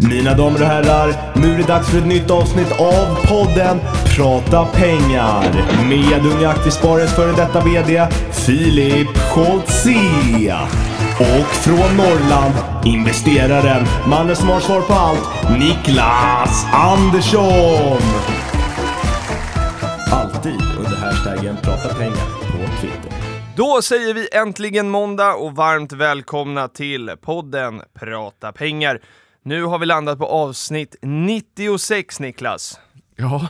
Mina damer och herrar, nu är det dags för ett nytt avsnitt av podden Prata pengar med Unga Aktiesparares före detta VD Filip Scholtze. Och från Norrland, investeraren, mannen som har svar på allt, Niklas Andersson. Alltid under hashtaggen Prata pengar på Twitter. Då säger vi äntligen måndag och varmt välkomna till podden Prata pengar. Nu har vi landat på avsnitt 96 Niklas. Ja,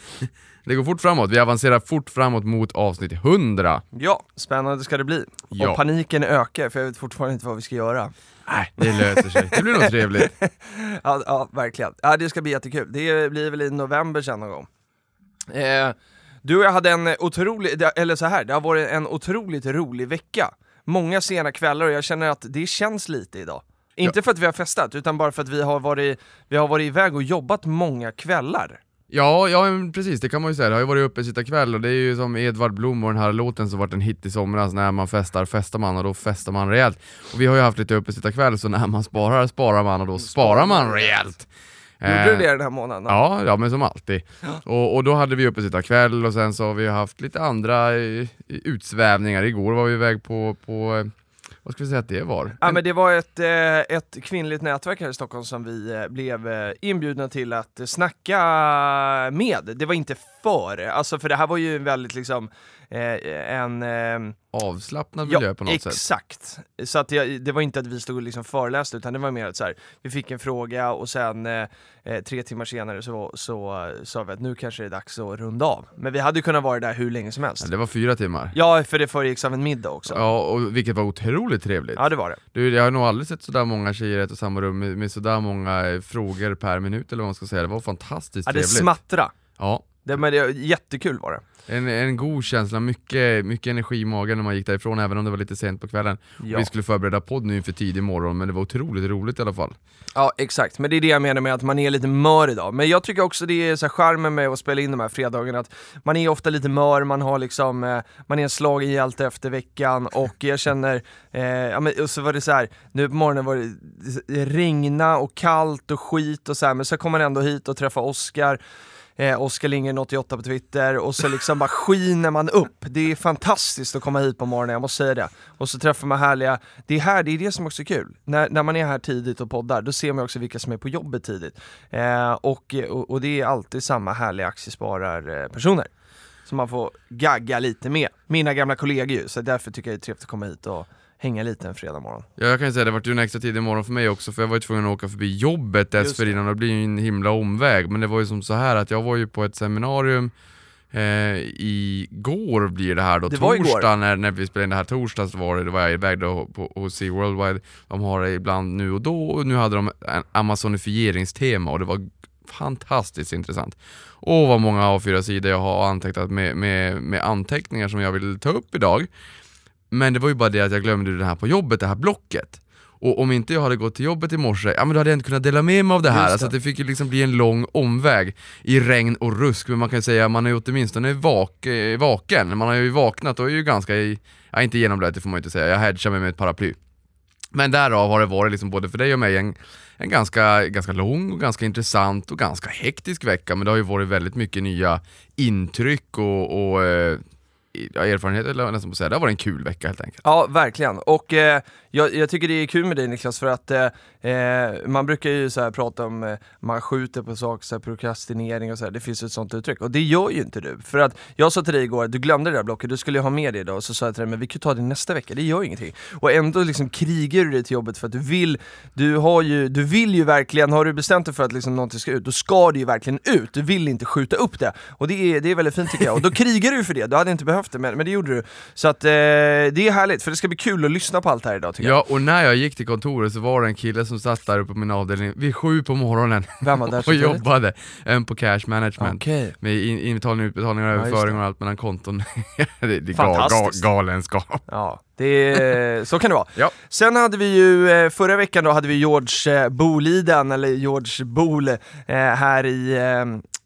det går fort framåt. Vi avancerar fort framåt mot avsnitt 100. Ja, spännande ska det bli. Ja. Och paniken ökar för jag vet fortfarande inte vad vi ska göra. Nej, det löser sig. Det blir nog trevligt. Ja, ja verkligen. Ja, det ska bli jättekul. Det blir väl i november sen någon gång. Eh, du och jag hade en otrolig, eller så här, det har varit en otroligt rolig vecka. Många sena kvällar och jag känner att det känns lite idag. Inte för att vi har festat, utan bara för att vi har varit, vi har varit iväg och jobbat många kvällar. Ja, ja precis, det kan man ju säga. Det har ju varit uppe sitta kväll och det är ju som Edvard Blom och den här låten som varit en hit i somras, när man festar, festar man och då festar man rejält. Och vi har ju haft lite uppe sitta kväll så när man sparar, sparar man och då sparar man rejält. Gjorde Eh, du det den här månaden? Ja, ja men som alltid. Och, och då hade vi uppe sitta kväll och sen så har vi haft lite andra eh, utsvävningar. Igår var vi iväg på, på eh, vad ska vi säga att det var? Ja men det var ett, eh, ett kvinnligt nätverk här i Stockholm som vi eh, blev eh, inbjudna till att snacka med. Det var inte för, alltså för det här var ju väldigt liksom en... Eh, Avslappnad miljö på något sätt. exakt. Så att det, det var inte att vi stod och liksom föreläste utan det var mer att så här, vi fick en fråga och sen eh, eh, tre timmar senare så, så eh, sa vi att nu kanske det är dags att runda av. Men vi hade kunnat vara där hur länge som helst. Ja, det var fyra timmar. Ja, för det föregicks av en middag också. Ja, och vilket var otroligt trevligt. Ja, det var det. Du, jag har nog aldrig sett sådär många tjejer i ett och samma rum med, med sådär många eh, frågor per minut eller vad man ska säga. Det var fantastiskt Ja, det trevligt. smattra. Ja, Det, men det, jättekul var det. en, en god känsla, mycket, mycket energi i magen när man gick därifrån, även om det var lite sent på kvällen. Ja. Vi skulle förbereda podd nu inför tidig morgon, men det var otroligt roligt i alla fall. Ja, exakt. Men det är det jag menar med att man är lite mör idag. Men jag tycker också det är så här charmen med att spela in de här fredagarna, att man är ofta lite mör, man har liksom, eh, man är en slagen hjälte efter veckan och jag känner, eh, ja men och så var det så här, nu på morgonen var det regna och kallt och skit och så här, men så kom man ändå hit och träffade Oskar, eh, Oskar Lindgren 88 på Twitter och så liksom bara skiner man upp. Det är fantastiskt att komma hit på morgonen, jag måste säga det. Och så träffar man härliga, det är här, det är det som också är kul. När, när man är här tidigt och poddar, då ser man också vilka som är på jobbet tidigt. Eh, och, och, och det är alltid samma härliga aktiespararpersoner som man får gagga lite med. Mina gamla kollegor ju, så därför tycker jag det är trevligt att komma hit och hänga lite en fredag morgon. Ja, jag kan ju säga det vart ju en extra tidig morgon för mig också, för jag var ju tvungen att åka förbi jobbet dessförinnan och det blir ju en himla omväg. Men det var ju som så här att jag var ju på ett seminarium eh, igår blir det här då, Det torsdag när, när vi spelade in det här torsdag så var det, då var jag iväg då på, hos Sea Worldwide, de har det ibland nu och då, och nu hade de en amazonifieringstema och det var fantastiskt intressant. Och vad många A4-sidor jag har antecknat med, med, med anteckningar som jag vill ta upp idag. Men det var ju bara det att jag glömde det här på jobbet, det här blocket. Och om inte jag hade gått till jobbet i morse, ja men då hade jag inte kunnat dela med mig av det här. Det. Alltså att det fick ju liksom bli en lång omväg i regn och rusk, men man kan säga att man är ju åtminstone vak, eh, vaken. Man har ju vaknat och är ju ganska, ja inte genomblöt det får man ju inte säga, jag hedgar mig med ett paraply. Men därav har det varit liksom både för dig och mig en, en ganska, ganska lång och ganska intressant och ganska hektisk vecka, men det har ju varit väldigt mycket nya intryck och, och eh, ja, erfarenheter, eller nästan på att säga. Det har varit en kul vecka helt enkelt. Ja, verkligen. Och eh, jag, jag tycker det är kul med dig Niklas, för att eh, eh, man brukar ju så här prata om eh, man skjuter på saker, så här, prokrastinering och så här. det finns ju ett sånt uttryck. Och det gör ju inte du. För att jag sa till dig igår, du glömde det där blocket, du skulle ju ha med det idag, och så sa jag till dig, men vi kan ta det nästa vecka, det gör ingenting. Och ändå liksom krigar du dig till jobbet för att du vill, du har ju, du vill ju verkligen, har du bestämt dig för att liksom någonting ska ut, då ska det ju verkligen ut, du vill inte skjuta upp det. Och det är, det är väldigt fint tycker jag, och då krigar du för det, du hade inte behövt det, men, men det gjorde du. Så att eh, det är härligt, för det ska bli kul att lyssna på allt här idag tycker jag. Ja, och när jag gick till kontoret så var det en kille som satt där uppe på min avdelning vid sju på morgonen Vem var där och jobbade, en på cash management. Okej. Med in, inbetalningar, utbetalningar, Ja, överföringar och allt mellan konton. det, det är gal, gal, galenskap. Ja, det är, så kan det vara. Ja. Sen hade vi ju, eh, förra veckan då hade vi George eh, Boliden, eller George Bol, eh, här i,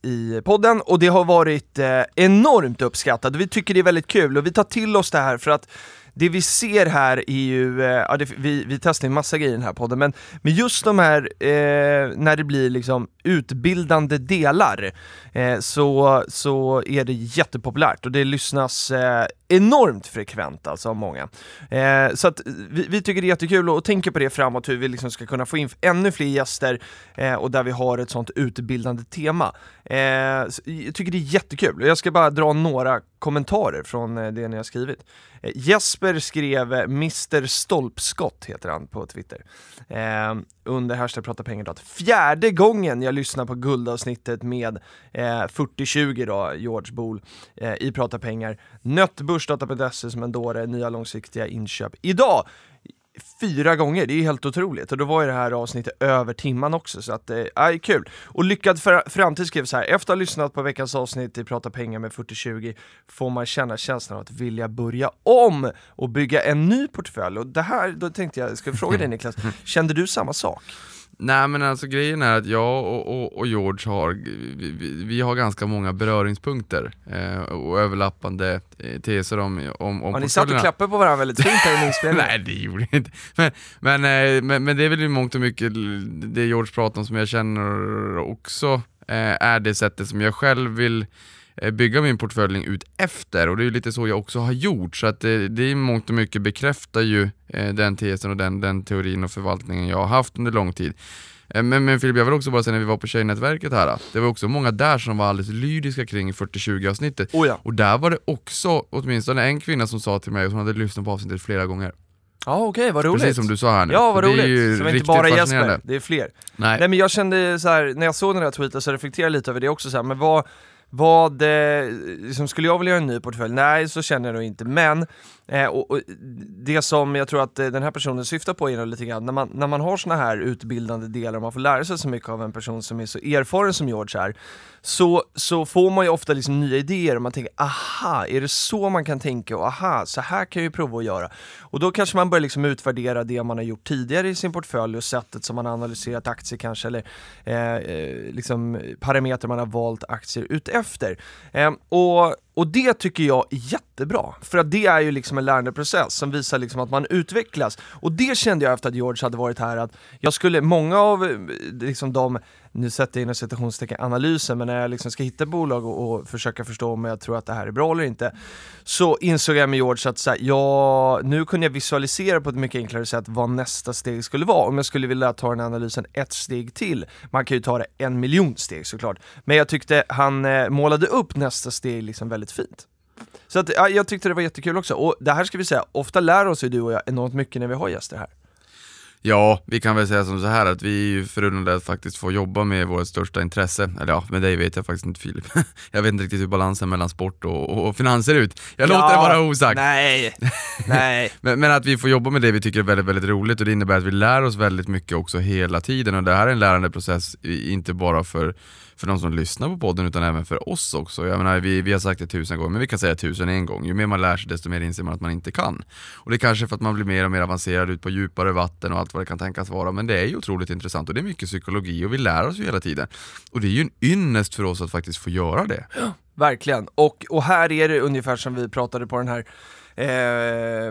i podden och det har varit eh, enormt uppskattat. Vi tycker det är väldigt kul och vi tar till oss det här för att det vi ser här är ju, eh, ja, det, vi, vi testar ju massa grejer i den här podden, men, men just de här, eh, när det blir liksom utbildande delar, eh, så, så är det jättepopulärt och det lyssnas eh, enormt frekvent alltså av många. Eh, så att vi, vi, tycker det är jättekul och tänker på det framåt, hur vi liksom ska kunna få in ännu fler gäster eh, och där vi har ett sånt utbildande tema. Eh, jag tycker det är jättekul, och jag ska bara dra några kommentarer från eh, det ni har skrivit. Eh, Jesper skrev eh, Mr Stolpskott heter han på Twitter. Eh, under hashtag prata pengar då, fjärde gången jag lyssnar på guldavsnittet med eh, 4020 då, George Bol eh, i Prata pengar. Nöttbörsdata.se som en dåre, nya långsiktiga inköp. Idag fyra gånger, det är helt otroligt. Och då var ju det här avsnittet över timman också, så att, äh, kul. Och Lyckad framtid skrev så här, efter att ha lyssnat på veckans avsnitt i Prata pengar med 4020 får man känna känslan av att vilja börja om och bygga en ny portfölj. Och det här, då tänkte jag, ska jag fråga dig Niklas, kände du samma sak? Nej men alltså grejen är att jag och, och, och George har, vi, vi, har ganska många beröringspunkter eh, och överlappande eh, teser om, om, om Har ni satt och klappat på varandra väldigt fint här i inspelningen? Nej det gjorde jag inte. Men, men, eh, men, men, det är väl i mångt och mycket det George pratar om som jag känner också eh, är det sättet som jag själv vill bygga min portfölj ut efter och det är lite så jag också har gjort så att det, det i mångt och mycket bekräftar ju eh, den tesen och den, den teorin och förvaltningen jag har haft under lång tid. Eh, men, men Filip, jag vill också bara säga när vi var på Tjejnätverket här, det var också många där som var alldeles lyriska kring 40-20 avsnittet. Oh ja. Och där var det också åtminstone en kvinna som sa till mig att hon hade lyssnat på avsnittet flera gånger. Ja okej, okay, vad roligt. Precis som du sa här nu. Ja vad roligt. Det är ju var inte bara Jesper, det är fler. Nej. Nej men jag kände så här, när jag såg den här tweeten så reflekterade jag lite över det också så här, men vad vad, eh, liksom, skulle jag vilja göra en ny portfölj? Nej, så känner jag nog inte. Men eh, och, och det som jag tror att eh, den här personen syftar på är lite grann, när man, när man har såna här utbildande delar och man får lära sig så mycket av en person som är så erfaren som George är, så, så får man ju ofta liksom nya idéer och man tänker aha, är det så man kan tänka och aha, så här kan jag ju prova att göra. Och då kanske man börjar liksom utvärdera det man har gjort tidigare i sin portfölj och sättet som man har analyserat aktier kanske, eller eh, eh liksom parametrar man har valt aktier utefter. Eh, och och det tycker jag är jättebra, för att det är ju liksom en lärandeprocess som visar liksom att man utvecklas. Och det kände jag efter att George hade varit här, att jag skulle, många av eh, liksom de nu sätter jag inom citationstecken analysen, men när jag liksom ska hitta bolag och, och, försöka förstå om jag tror att det här är bra eller inte, så insåg jag med George att så här, ja, nu kunde jag visualisera på ett mycket enklare sätt vad nästa steg skulle vara, om jag skulle vilja ta den analysen ett steg till. Man kan ju ta det en miljon steg såklart, men jag tyckte han eh, målade upp nästa steg liksom väldigt fint. Så att, ja, jag tyckte det var jättekul också, och det här ska vi säga, ofta lär oss ju du och jag enormt mycket när vi har gäster här. Ja, vi kan väl säga som så här att vi är ju förunnade att faktiskt få jobba med vårt största intresse. Eller ja, med dig vet jag faktiskt inte Filip. jag vet inte riktigt hur balansen mellan sport och, och, finans ser ut. Jag ja, låter det vara osagt. Nej, nej. men, men, att vi får jobba med det vi tycker är väldigt, väldigt roligt och det innebär att vi lär oss väldigt mycket också hela tiden och det här är en lärandeprocess, inte bara för för de som lyssnar på podden utan även för oss också. Jag menar, vi, vi har sagt det tusen gånger, men vi kan säga tusen en gång. Ju mer man lär sig desto mer inser man att man inte kan. Och det är kanske för att man blir mer och mer avancerad ut på djupare vatten och allt vad det kan tänkas vara, men det är ju otroligt intressant och det är mycket psykologi och vi lär oss ju hela tiden. Och det är ju en ynnest för oss att faktiskt få göra det. Ja, verkligen. Och, och här är det ungefär som vi pratade på den här eh,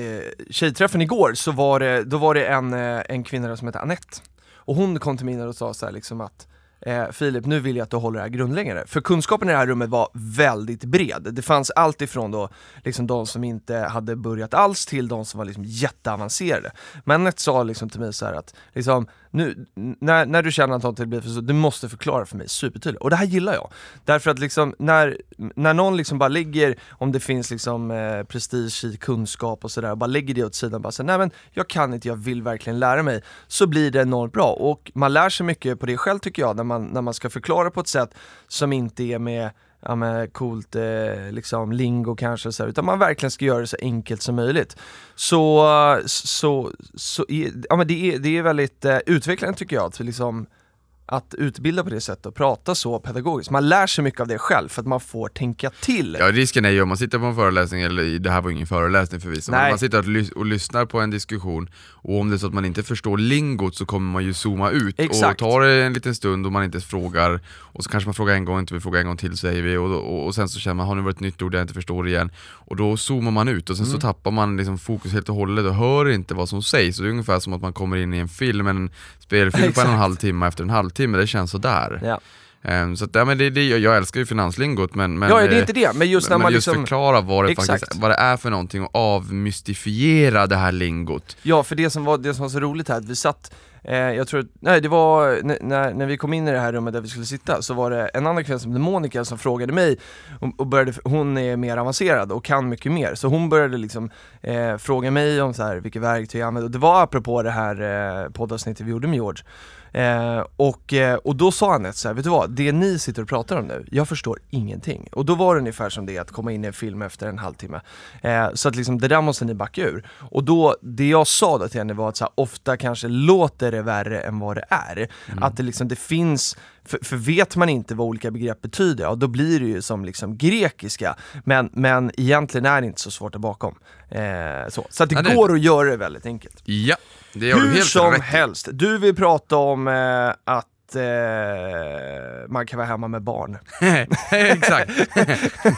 eh, tjejträffen igår, så var det, då var det en, eh, en kvinna som hette Annette. Och hon kom till mig och sa så liksom att eh, Filip, nu vill jag att du håller det här grundläggande. För kunskapen i det här rummet var väldigt bred. Det fanns allt ifrån då, liksom de som inte hade börjat alls till de som var liksom jätteavancerade. Men ett sa liksom till mig så att, liksom, nu, när, när du känner att någonting blir för så, du måste förklara för mig supertydligt. Och det här gillar jag. Därför att liksom, när, när någon liksom bara lägger, om det finns liksom eh, prestige i kunskap och sådär, bara lägger det åt sidan, bara säger nej men jag kan inte, jag vill verkligen lära mig, så blir det enormt bra. Och man lär sig mycket på det själv tycker jag, när man, när man ska förklara på ett sätt som inte är med ja, med coolt eh, liksom lingo kanske, så här, utan man verkligen ska göra det så enkelt som möjligt. Så, så, så ja, men det, är, det är väldigt eh, utvecklande tycker jag, att liksom att utbilda på det sättet och prata så pedagogiskt. Man lär sig mycket av det själv för att man får tänka till. Ja risken är ju om man sitter på en föreläsning, eller det här var ingen föreläsning förvisso, men man sitter och, lys- och lyssnar på en diskussion och om det är så att man inte förstår lingot så kommer man ju zooma ut Exakt. och tar det en liten stund och man inte frågar och så kanske man frågar en gång, inte vill fråga en gång till säger vi och, och, och sen så känner man, har nu varit ett nytt ord jag inte förstår igen och då zoomar man ut och sen Mm. så tappar man liksom fokus helt och hållet och hör inte vad som sägs. Och det är ungefär som att man kommer in i en film, en spelfilm på en och en halv timme efter en halvtimme, det känns sådär. Ja. Ehm, så att, ja, men det, det, jag älskar ju finanslingot men, men ja, det är inte det, men just när men man just liksom... förklara vad det, Exakt. faktiskt, vad det är för någonting och avmystifiera det här lingot. Ja, för det som var, det som var så roligt här, att vi satt eh, jag tror nej det var när, när vi kom in i det här rummet där vi skulle sitta så var det en annan kvinna som hette Monica som frågade mig och, och började, hon är mer avancerad och kan mycket mer så hon började liksom eh, fråga mig om så här, vilka verktyg jag använder och det var apropå det här eh, poddavsnittet vi gjorde med George Eh, och, eh, och då sa han ett så här, vet du vad? Det ni sitter och pratar om nu, jag förstår ingenting. Och då var det ungefär som det att komma in i en film efter en halvtimme. Eh, så att liksom, det där måste ni backa ur. Och då, det jag sa då till henne var att så här, ofta kanske låter det värre än vad det är. Att det liksom, det finns, för, för vet man inte vad olika begrepp betyder, ja då blir det ju som liksom grekiska. Men, men egentligen är det inte så svårt där bakom. Eh, så. så att det Ja, det- går att göra det väldigt enkelt. Ja, det Hur helt som rätt helst, du vill prata om eh, att eh, man kan vara hemma med barn. Exakt.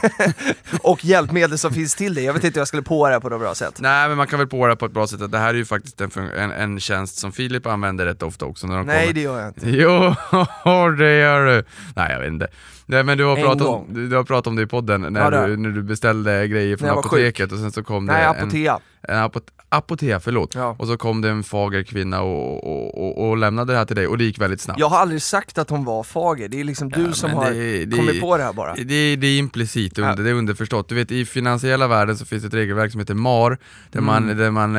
Och hjälpmedel som finns till det. Jag vet inte hur jag skulle på det här på något bra sätt. Nej men man kan väl på det på ett bra sätt det här är ju faktiskt en, en, en tjänst som Filip använder rätt ofta också när de Nej kommer. det gör jag inte. Jo, det gör du. Nej jag vet inte. Nej men du har, En pratat om, gång. du, du har pratat om det i podden när, Ja, du, när du beställde grejer från apoteket och sen så kom Nej, det Apotea. en, en apot, Apotea, förlåt. Ja. Och så kom det en fager kvinna och, och, och, och lämnade det här till dig och det gick väldigt snabbt. Jag har aldrig sagt att hon var fager, det är liksom du Ja, som har det- det- kommit på det här bara. Det, det är implicit, under, Ja. det är underförstått. Du vet i finansiella världen så finns det ett regelverk som heter MAR, där man, Mm. där man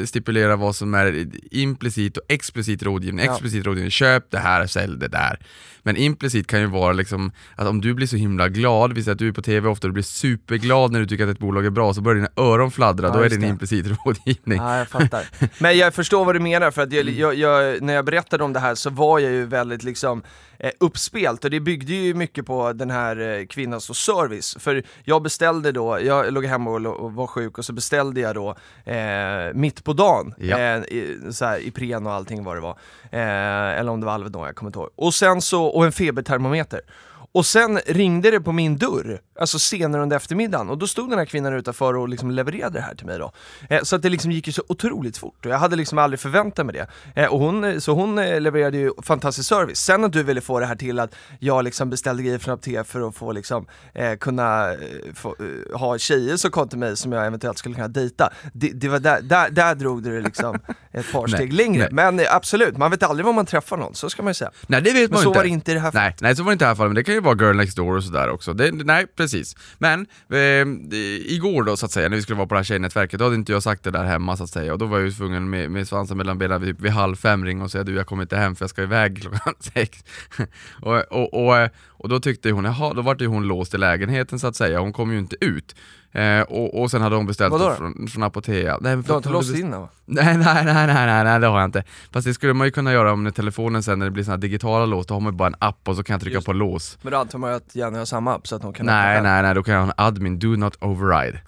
eh, stipulerar vad som är implicit och explicit rådgivning. Explicit rådgivning, köp det här, sälj det där. Men implicit kan ju vara liksom att om du blir så himla glad, vi säger att du är på TV ofta och du blir superglad när du tycker att ett bolag är bra, så börjar dina öron fladdra, Ja, då är det en implicit rådgivning. Ja, jag fattar. Men jag förstår vad du menar, för att jag, jag, jag, när jag berättade om det här så var jag ju väldigt liksom eh, uppspelt och det byggde ju mycket på den här eh, kvinnans då service. För jag beställde då, jag låg hemma och, och var sjuk och så beställde jag då eh, mitt på dagen, Ja. eh, i, så här, Ipren och allting vad det var. Eh, eller om det var Alvedon, jag kommer inte ihåg. Och sen så, och en febertermometer. Och sen ringde det på min dörr, alltså senare under eftermiddagen, och då stod den här kvinnan utanför och liksom levererade det här till mig då. Eh, så att det liksom gick ju så otroligt fort, och jag hade liksom aldrig förväntat mig det. Eh, och hon, så hon eh, levererade ju fantastisk service. Sen att du ville få det här till att jag liksom beställde grejer från Apoteket för att få liksom, eh, kunna eh, få, eh, ha tjejer som kom till mig som jag eventuellt skulle kunna dejta. Det, det var där, där, där drog du det liksom ett par Nej, steg längre. nej. Men eh, absolut, man vet aldrig var man träffar någon, så ska man ju säga. Nej det vet Men man så inte. var det inte i det här Nej, nej, så var det inte i det här fallet, men det kan ju vara Girl Next Door och sådär också. Det, nej, precis. Men, eh, igår då så att säga, när vi skulle vara på det här tjejnätverket, då hade inte jag sagt det där hemma så att säga, och då var jag ju tvungen med, med svansen mellan benen vid, vid halv fem ringa och säga du jag kommer inte hem för jag ska iväg klockan sex. och, och, och, och då tyckte hon, jaha, då vart ju hon låst i lägenheten så att säga, hon kom ju inte ut. Eh, och, och sen hade hon beställt Vadå då? från, från Apotea. Nej, Du har inte låst in den va? Nej, nej, nej, nej, nej, nej, det har jag inte. Fast det skulle man ju kunna göra om telefonen sen när det blir såna här digitala lås, då har man ju bara en app och så kan jag trycka Just på lås. Men då antar man ju att Jenny har samma app så att hon kan öppna Nej, nej, nej, då kan jag ha en admin, do not override.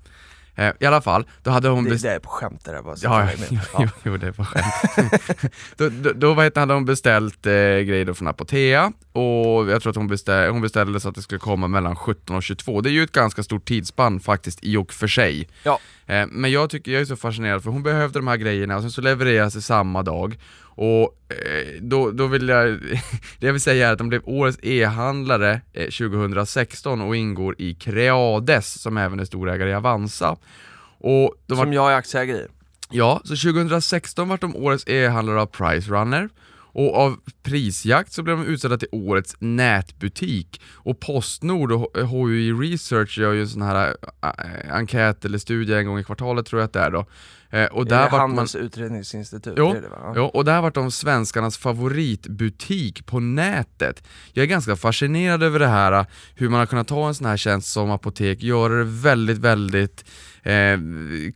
Eh, I alla fall, då hade hon Det, det är på skämt det där bara. Ja, är jo, jo, det var skämt. då, då, då vad heter, hade hon beställt eh, grejer från Apotea och jag tror att hon, beställ, hon beställde så att det skulle komma mellan 17 och 22. Det är ju ett ganska stort tidsspann faktiskt i och för sig. Ja. Eh, men jag tycker jag är så fascinerad för hon behövde de här grejerna och sen så levereras det samma dag. Och eh, då, då vill jag, det jag vill säga är att de blev årets e-handlare eh, 2016 och ingår i Creades som även är storägare i Avanza. Och de var Som jag är aktieägare i. Ja, så 2016 var de årets e-handlare av Price Runner och av Prisjakt så blev de utsedda till årets nätbutik och Postnord och HUI Research gör ju en sån här äh, enkät eller studie en gång i kvartalet tror jag att det är då. Eh, och där vart man, Handels utredningsinstitut, Jo, det är det? Ja. Ja, och där vart de svenskarnas favoritbutik på nätet. Jag är ganska fascinerad över det här, hur man har kunnat ta en sån här tjänst som apotek, göra det väldigt, väldigt eh,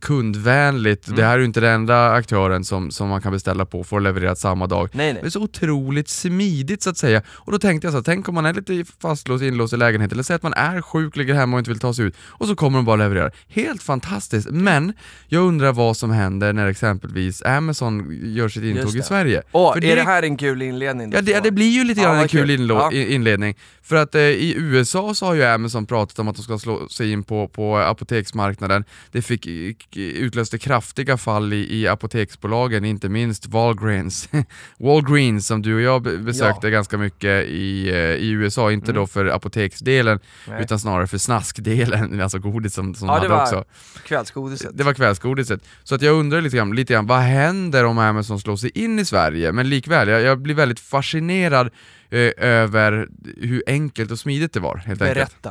kundvänligt. Mm. Det här är ju inte den enda aktören som, som man kan beställa på och få levererat samma dag. Nej, Det nej. är så otroligt smidigt så att säga. Och då tänkte jag så här, tänk om man är lite fastlåst, inlåst i lägenheten, eller säg att man är sjuk, ligger hemma och inte vill ta sig ut, och så kommer de bara leverera. Helt fantastiskt, men jag undrar vad som händer när exempelvis Amazon gör sitt intåg i det. Sverige. Åh, För är det här en kul inledning? Ja det, det blir ju lite Ja, grann en kul kul. Ja. inledning. För att eh, i USA så har ju Amazon pratat om att de ska slå sig in på, på apoteksmarknaden. Det fick, eh, utlöste kraftiga fall i, i apoteksbolagen, inte minst Walgreens. Walgreens som du och jag be- besökte ganska mycket i, eh, i USA, inte då för apoteksdelen Mm. Nej. utan snarare för snaskdelen, alltså godis som, som Ja, de det hade var också. kvällsgodiset. Det var kvällsgodiset. Så att jag undrar lite grann, lite grann, vad händer om Amazon slår sig in i Sverige? Men likväl, jag, jag blir väldigt fascinerad eh, över hur enkelt och smidigt det var helt enkelt.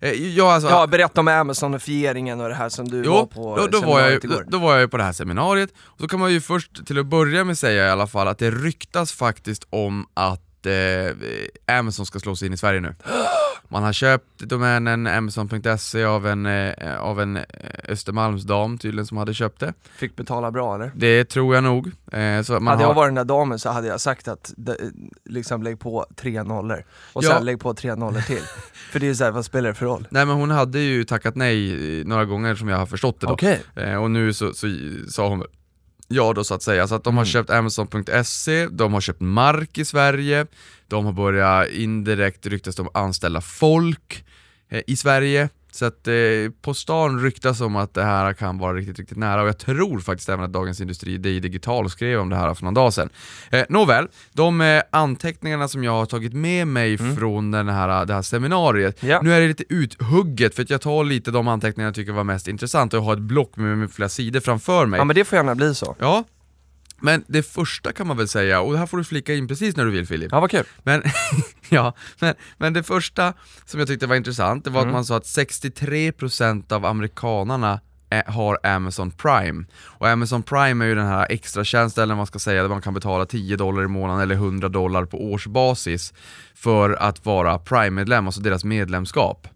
Eh, ja, alltså, Ja, berätta om Amazonifieringen och det här som du var Jo, på då, då, var jag, ju- då, då var jag ju på det här seminariet, och så kan man ju först till att börja med säga i alla fall att det ryktas faktiskt om att eh, Amazon ska slå sig in i Sverige nu. Man har köpt domänen amazon.se av en, eh, av en eh, Östermalmsdam tydligen som hade köpt det. Fick betala bra eller? Det tror jag nog. Eh, så man hade har... jag varit den där damen så hade jag sagt att de, liksom lägg på tre nollor, och Ja. sen lägg på tre nollor till. För det är såhär, vad spelar det för roll? Nej men hon hade ju tackat nej några gånger som jag har förstått det då. Eh, och nu så, så sa hon ja då så att säga. Så att de har Mm. köpt Amazon.se, de har köpt mark i Sverige, de har börjat indirekt ryktas de anställa folk eh, i Sverige. Så att eh, på stan ryktas om att det här kan vara riktigt, riktigt nära och jag tror faktiskt även att Dagens Industri, DI Digital, skrev om det här för någon dag sedan. Eh, nåväl, de eh, anteckningarna som jag har tagit med mig från den här, det här seminariet, Ja. nu är det lite uthugget för att jag tar lite de anteckningar jag tycker var mest intressanta och jag har ett block med, med flera sidor framför mig. Ja men det får gärna bli så. Ja, men det första kan man väl säga, och det här får du flika in precis när du vill Filip. Ja vad kul. Men, ja, men, men det första som jag tyckte var intressant, det var Mm. att man sa att 63% av amerikanarna har Amazon Prime. Och Amazon Prime är ju den här extra tjänsten eller vad man ska säga, där man kan betala 10 dollar i månaden eller 100 dollar på årsbasis för att vara Prime-medlem, alltså deras medlemskap.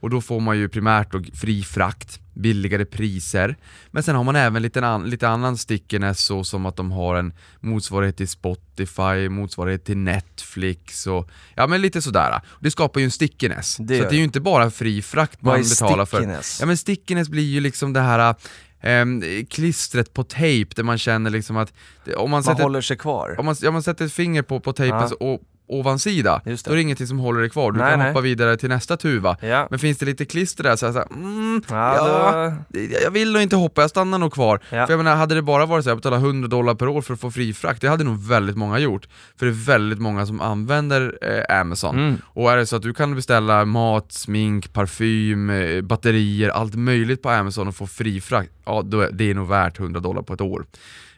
Och då får man ju primärt då fri frakt, billigare priser, men sen har man även lite, an, lite annan stickiness så som att de har en motsvarighet till Spotify, motsvarighet till Netflix och ja men lite sådär. Det skapar ju en stickiness. Det så det är ju inte bara fri frakt man betalar för. stickiness? Ja men stickiness blir ju liksom det här ehm, klistret på tejp där man känner liksom att om man Man sätter håller sig kvar. om man, ja, man sätter ett finger på, på tejpens o- ovansida, det. då är det ingenting som håller dig kvar, du Nej, kan nej. hoppa vidare till nästa tuva. Ja. Men finns det lite klister där så är jag såhär, mm, Ja, ja, då- det- jag vill nog inte hoppa, jag stannar nog kvar. Ja. För jag menar, hade det bara varit så här, jag betalar 100 dollar per år för att få fri frakt, det hade nog väldigt många gjort. För det är väldigt många som använder eh, Amazon. Mm. Och är det så att du kan beställa mat, smink, parfym, eh, batterier, allt möjligt på Amazon och få fri frakt, ja då är det är nog värt 100 dollar på ett år.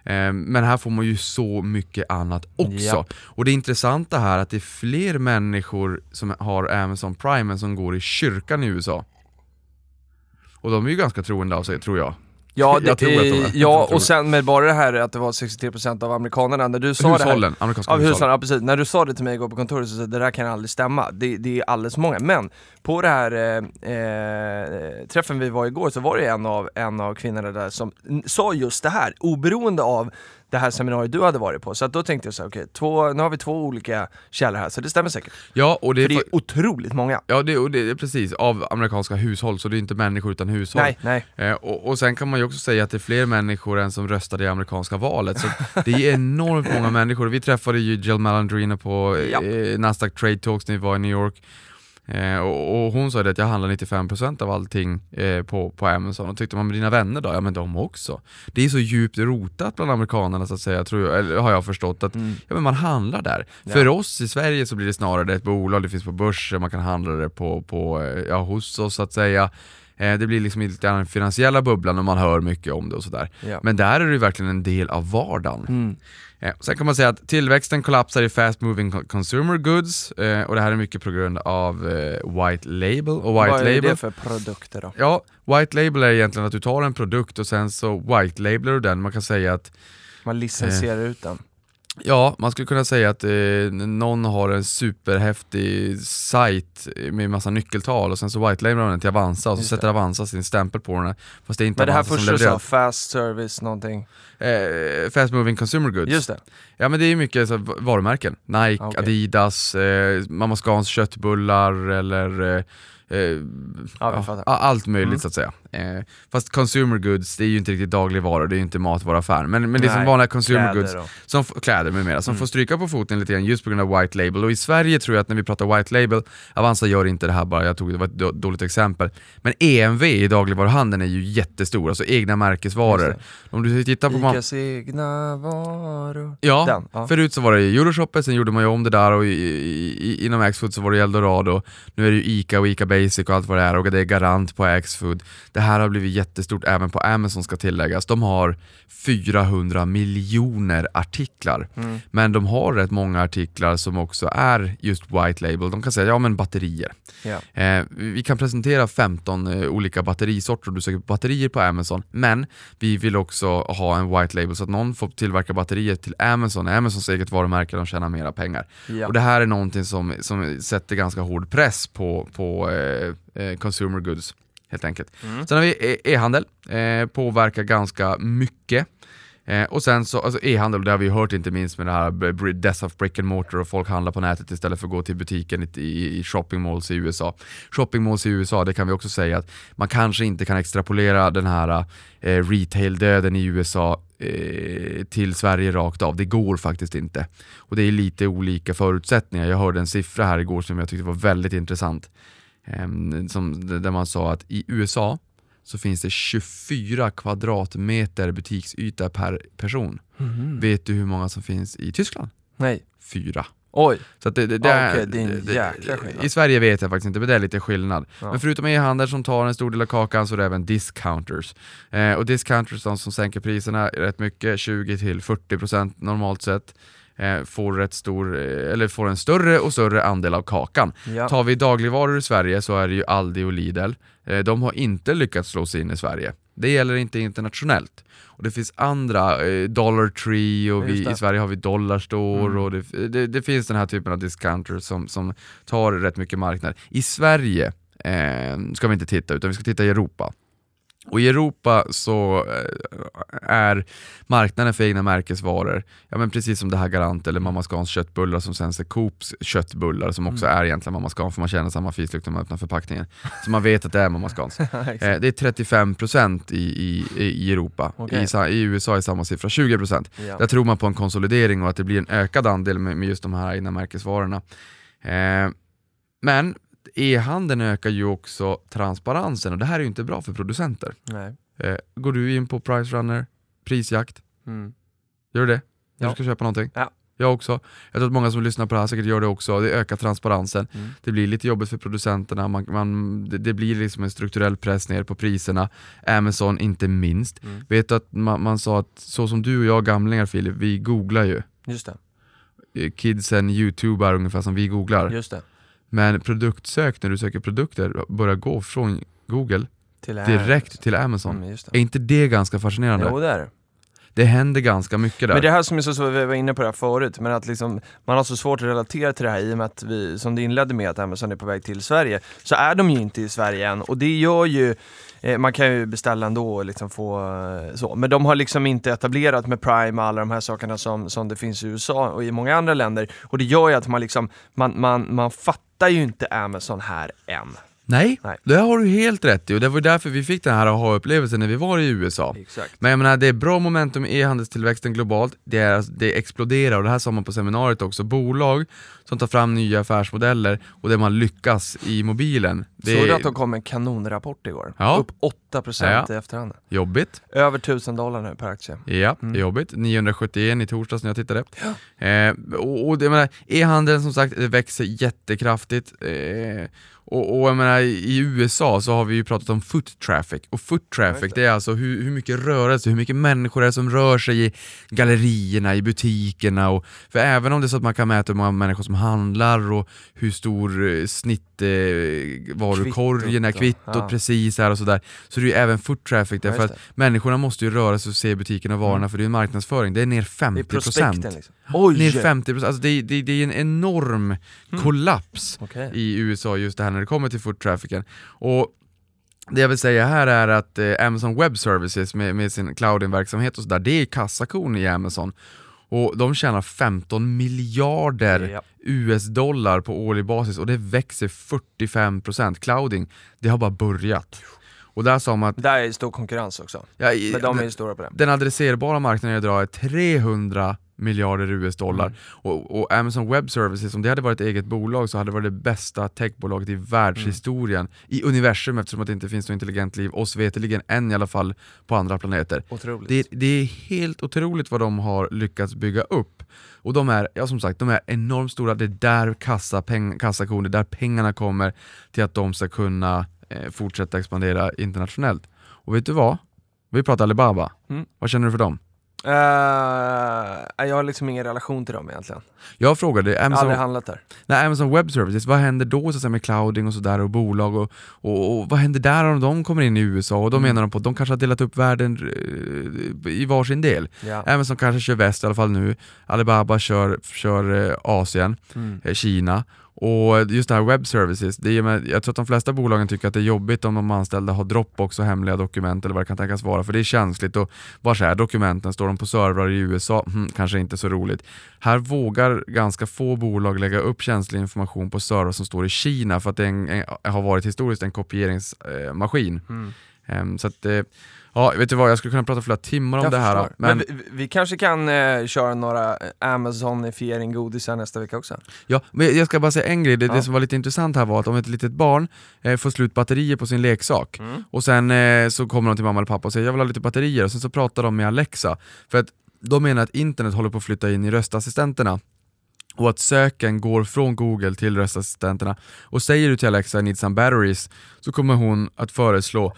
Eh, Men här får man ju så mycket annat också. Ja. Och det intressanta här är att det är fler människor som har Amazon Prime än som går i kyrkan i USA. Och de är ju ganska troende av sig, tror jag. Ja, det, de eh, Jag ja och sen med bara det här att det var 63% av amerikanerna, när du sa det här Hushållen, amerikanska Av hushåll. hushållen, ja precis. När du sa det till mig igår på kontoret så sa jag det där kan aldrig stämma. Det, det är alldeles många. Men på det här eh, eh, träffen vi var igår så var det en av, en av kvinnorna där som sa just det här, oberoende av det här seminariet du hade varit på. Så då tänkte jag så här, okej, två, nu har vi två olika källor här, så det stämmer säkert. Ja, och det är, För det är otroligt många. ja, det, och det är precis av amerikanska hushåll, så det är inte människor utan hushåll. Nej, nej. Eh, och, och sen kan man ju också säga att det är fler människor än som röstade i amerikanska valet, så det är enormt många människor. Vi träffade ju Jill Malandrino på Ja. eh, Nasdaq Trade Talks när vi var i New York, eh, och, och hon sa det att jag handlar 95% av allting eh, på, på Amazon, och tyckte man med dina vänner då? Ja men de också. Det är så djupt rotat bland amerikanerna så att säga, tror jag, eller har jag förstått, att Mm. ja, men man handlar där. Ja. För oss i Sverige så blir det snarare ett bolag, det finns på börsen, man kan handla det på, på eh, ja, hos oss så att säga. Eh, Det blir liksom lite den finansiella bubblan och man hör mycket om det och sådär. Ja. Men där är det verkligen en del av vardagen. Mm. Eh, Sen kan man säga att tillväxten kollapsar i fast moving co- consumer goods eh, och det här är mycket på grund av eh, white label. Och white Vad är label det för produkter då? Ja, white label är egentligen att du tar en produkt och sen så white labelar du den. Man kan säga att Man licensierar ut den. Ja, man skulle kunna säga att eh, någon har en superhäftig sajt med massa nyckeltal och sen så white-labelar man den till Avanza och så Just sätter Avanza sin stämpel på den. Fast det är inte Men det här Avanza som första du sa, levererar. fast service någonting. Eh, fast moving consumer goods. Just det. Ja men det är mycket så, va- varumärken. Nike, Okej. Adidas, eh, Mamma Scans köttbullar eller eh, eh, Ja, allt möjligt Mm. så att säga. Eh, fast consumer goods, det är ju inte riktigt dagligvaror, det är ju inte matvaruaffär. Men, men det är som vanliga consumer kläder goods, som, kläder med mera, som Mm. får stryka på foten lite grann just på grund av white label. Och i Sverige tror jag att när vi pratar white label, Avanza gör inte det här bara, jag tog det var ett då- dåligt exempel. Men EMV i dagligvaruhandeln är ju jättestor, alltså egna märkesvaror. Om du tittar på... Icas egna varor. Ja, Den, ja. förut så var det Euroshoppet, sen gjorde man ju om det där och i, i, i, inom Axfood så var det Eldorado, nu är det ju Ica och Ica Basic och allt vad det är och det är Garant på Axfood. Det här har blivit jättestort även på Amazon ska tilläggas. De har 400 miljoner artiklar, Mm. men de har rätt många artiklar som också är just white label. De kan säga ja men batterier. Ja. Eh, vi kan presentera 15 eh, olika batterisorter du söker batterier på Amazon, men vi vill också ha en white label så att någon får tillverka batterier till Amazon, Amazons eget varumärke, de tjänar mera pengar. Ja. Och det här är någonting som, som sätter ganska hård press på, på eh, eh, consumer goods, helt enkelt. Mm. Sen har vi e- e-handel, eh, påverkar ganska mycket. Eh, och sen så, alltså e-handel, det har vi hört inte minst med det här death of brick and mortar och folk handlar på nätet istället för att gå till butiken i, i, i shopping malls i USA. Shopping malls i USA, det kan vi också säga att man kanske inte kan extrapolera den här eh, retail-döden i USA eh, till Sverige rakt av. Det går faktiskt inte. Och det är lite olika förutsättningar. Jag hörde en siffra här igår som jag tyckte var väldigt intressant. Ehm, som, där man sa att i USA så finns det 24 kvadratmeter butiksyta per person. Mhm. Vet du hur många som finns i Tyskland? Nej. Fyra. Oj. Så det, det, det, Ja, okej, det är en jäkla skillnad. I Sverige vet jag faktiskt inte, men det är lite skillnad. Ja. Men förutom e-handel som tar en stor del av kakan så är det även discounters. Eh, och discounters, de som sänker priserna rätt mycket, 20-40% normalt sett, får, rätt stor, eh, eller får en större och större andel av kakan. Ja. Tar vi dagligvaror i Sverige så är det ju Aldi och Lidl. Eh, De har inte lyckats slå sig in i Sverige. Det gäller inte internationellt. Och det finns andra, eh, Dollar Tree och vi, i Sverige har vi Dollarstore Mm. och det, det, det finns den här typen av discounters som, som tar rätt mycket marknad. I Sverige eh, ska vi inte titta utan vi ska titta i Europa. Och i Europa så eh, är marknaden för egna märkesvaror, ja men precis som det här Garant eller Mamma Scans köttbullar som sen är Coops köttbullar som också är egentligen Mamma Scan för man känner samma fislukt när man öppnar förpackningen. Så man vet att det är Mamma Scans. Eh, det är 35% i, i, i Europa, Okej. I, i USA är samma siffra 20%. ja. Där tror man på en konsolidering och att det blir en ökad andel med, med just de här egna märkesvarorna. Eh, men e-handeln ökar ju också transparensen och det här är ju inte bra för producenter. Nej. Eh, går du in på Price Runner, prisjakt, Mm. gör du det? När Ja. du ska köpa någonting? Ja. Jag också. Jag tror att många som lyssnar på det här säkert gör det också. Det ökar transparensen. Mm. Det blir lite jobbigt för producenterna, man, man, det, det blir liksom en strukturell press ner på priserna. Amazon inte minst. Mm. Vet du att man, man sa att så som du och jag gamlingar Filip, vi googlar ju. Just det. Eh, Kidsen youtubar ungefär som vi googlar. Just det. Men produktsök när du söker produkter börjar gå från Google Till direkt till Amazon. Mm, Är inte det ganska fascinerande? Jo det är det. Det händer ganska mycket där. Men det här som är så, så vi var inne på det här förut, men att liksom, man har så svårt att relatera till det här i och med att vi, som det inledde med att Amazon är på väg till Sverige, så är de ju inte i Sverige än och det gör ju eh, man kan ju beställa ändå och liksom få eh, så, men de har liksom inte etablerat med Prime och alla de här sakerna som, som det finns i USA och i många andra länder och det gör ju att man liksom, man, man, man fattar ju inte Amazon här än. Nej, Nej. det har du helt rätt i och det var därför vi fick den här aha-upplevelsen när vi var i USA. Exakt. Men jag menar, det är bra momentum i e-handelstillväxten globalt, det, är, det exploderar och det här sa man på seminariet också. Bolag som tar fram nya affärsmodeller och där man lyckas i mobilen. Det Såg du att de kom med en kanonrapport igår? Ja. Upp 8% Ja. i efterhand. jobbigt. Över 1000 dollar nu per aktie. Ja, Mm. jobbigt. 971 i torsdags när jag tittade. Eh, och, och det, jag menar, e-handeln som sagt växer jättekraftigt. Eh, och, och jag menar, i USA så har vi ju pratat om foot traffic. Och foot traffic det är alltså hur, hur mycket rörelse, hur mycket människor det är som rör sig i gallerierna, i butikerna. Och, för även om det är så att man kan mäta hur många människor som handlar och hur stor eh, snitt att eh, varukorgen är Kvittot, ja. precis här och sådär. Så det är ju även foot traffic Ja, därför just att människorna måste ju röra sig och se butikerna och varorna för det är en marknadsföring. Det är ner Det är 50%. liksom. Oj! Ner 50%, alltså det, det, det är en enorm kollaps Okej. i USA just det här när det kommer till foot trafficen. Och det jag vill säga här är att eh, Amazon Web Services med, med sin clouding-verksamhet och sådär, det är kassakon i Amazon. Och de tjänar 15 miljarder Ja. US-dollar på årlig basis och det växer 45%. Clouding, det har bara börjat. Och där sa man att Där är stor konkurrens också. ja, i- Men de är ju stora på det. den adresserbara marknaden idag är 300 miljarder US-dollar. Mm. Och, och Amazon Web Services, om det hade varit ett eget bolag så hade det varit det bästa techbolaget i världshistorien, i universum eftersom att det inte finns något intelligent liv, oss veterligen än i alla fall, på andra planeter. Det, det är helt otroligt vad de har lyckats bygga upp. Och de är, ja som sagt, de är enormt stora, det är där kassa, peng, kassakon, det är där pengarna kommer till att de ska kunna eh, fortsätta expandera internationellt. Och vet du vad? Vi pratar Alibaba. Mm. Vad känner du för dem? Eh, jag har liksom ingen relation till dem egentligen. Jag frågade Jag har Amazon, aldrig handlat där. nej, Amazon Web Services, vad händer då så att säga, med clouding och sådär och bolag och, och, och vad händer där om de kommer in i USA? Och då Mm. menar de på att de kanske har delat upp världen eh, i varsin del. Ja. Amazon kanske kör väst i alla fall nu, Alibaba kör, kör eh, Asien, Mm. Kina. Och just det här web services, det är, med- jag tror att de flesta bolagen tycker att det är jobbigt om de anställda har Dropbox och hemliga dokument eller vad det kan tänkas vara, för det är känsligt och var är dokumenten? Står de på servrar i USA? Hmm, kanske inte så roligt. Här vågar ganska få bolag lägga upp känslig information på servrar som står i Kina för att det en, en, har varit historiskt en kopieringsmaskin. Mm. Ehm, så att, eh, ja, vet du vad, jag skulle kunna prata flera timmar om Jag det här. förstår. Men, Men, vi, vi kanske kan eh, köra några Amazonifiering godisar nästa vecka också. Ja, men jag ska bara säga en grej, det, Ja. det som var lite intressant här var att om ett litet barn eh, får slut batterier på sin leksak Mm. och sen eh, så kommer de till mamma eller pappa och säger jag vill ha lite batterier och sen så pratar de med Alexa för att de menar att internet håller på att flytta in i röstassistenterna och att söken går från Google till röstassistenterna och säger du till Alexa I need some batteries så kommer hon att föreslå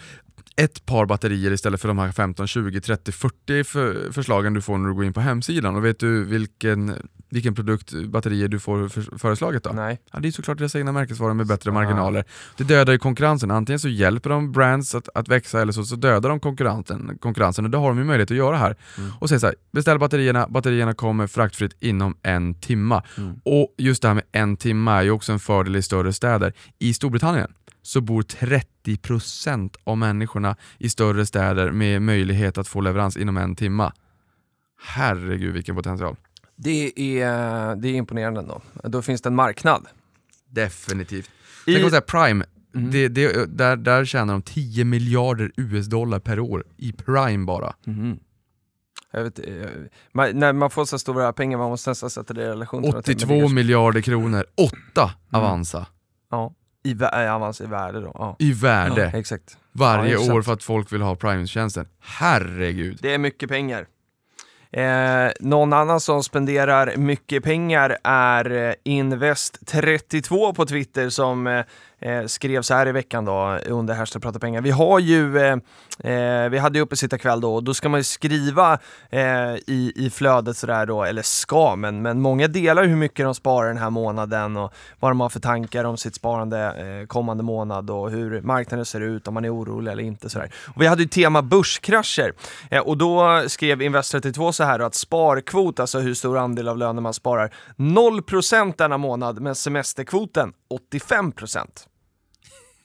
ett par batterier istället för de här 15, 20, 30, 40 för, förslagen du får när du går in på hemsidan. Och vet du vilken, vilken produkt batterier du får för, föreslaget då? Nej. Ja, det är såklart deras egna märkesvaror med bättre Ah. marginaler. Det dödar ju konkurrensen. Antingen så hjälper de brands att, att växa eller så, så dödar de konkurrensen, konkurrensen och det har de ju möjlighet att göra här. Mm. Och säger så här, beställ batterierna, batterierna kommer fraktfritt inom en timma. Mm. Och just det här med en timma är ju också en fördel i större städer. I Storbritannien så bor 30% av människorna i större städer med möjlighet att få leverans inom en timma. Herregud vilken potential. Det är, det är imponerande ändå. Då finns det en marknad. Definitivt. I- kan man säga Prime, Mm. det, det, där, där tjänar de 10 miljarder US-dollar per år i Prime bara. Mhm. Jag vet, eh, man, när man får så stora pengar man måste nästan sätta det i relation till någonting, men det 82 kanske- miljarder kronor, 8 Mm. Avanza Ja, i, äh, Avans i värde då. Ja. i värde Ja, exakt. varje Ja, år för att folk vill ha Prime-tjänsten. Herregud. Det är mycket pengar. Eh, någon annan som spenderar mycket pengar är eh, Invest32 på Twitter som eh, eh, skrev så här i veckan då under hashtag prata pengar. Vi har ju, eh, eh, vi hade ju uppe sitta kväll då och då ska man ju skriva eh, i, i flödet sådär då, eller ska, men, men många delar hur mycket de sparar den här månaden och vad de har för tankar om sitt sparande eh, kommande månad och hur marknaden ser ut, om man är orolig eller inte sådär. Och vi hade ju tema börskrascher eh, och då skrev Invest32 så här då, att sparkvot, alltså hur stor andel av lönen man sparar, 0% denna månad, men semesterkvoten 85%.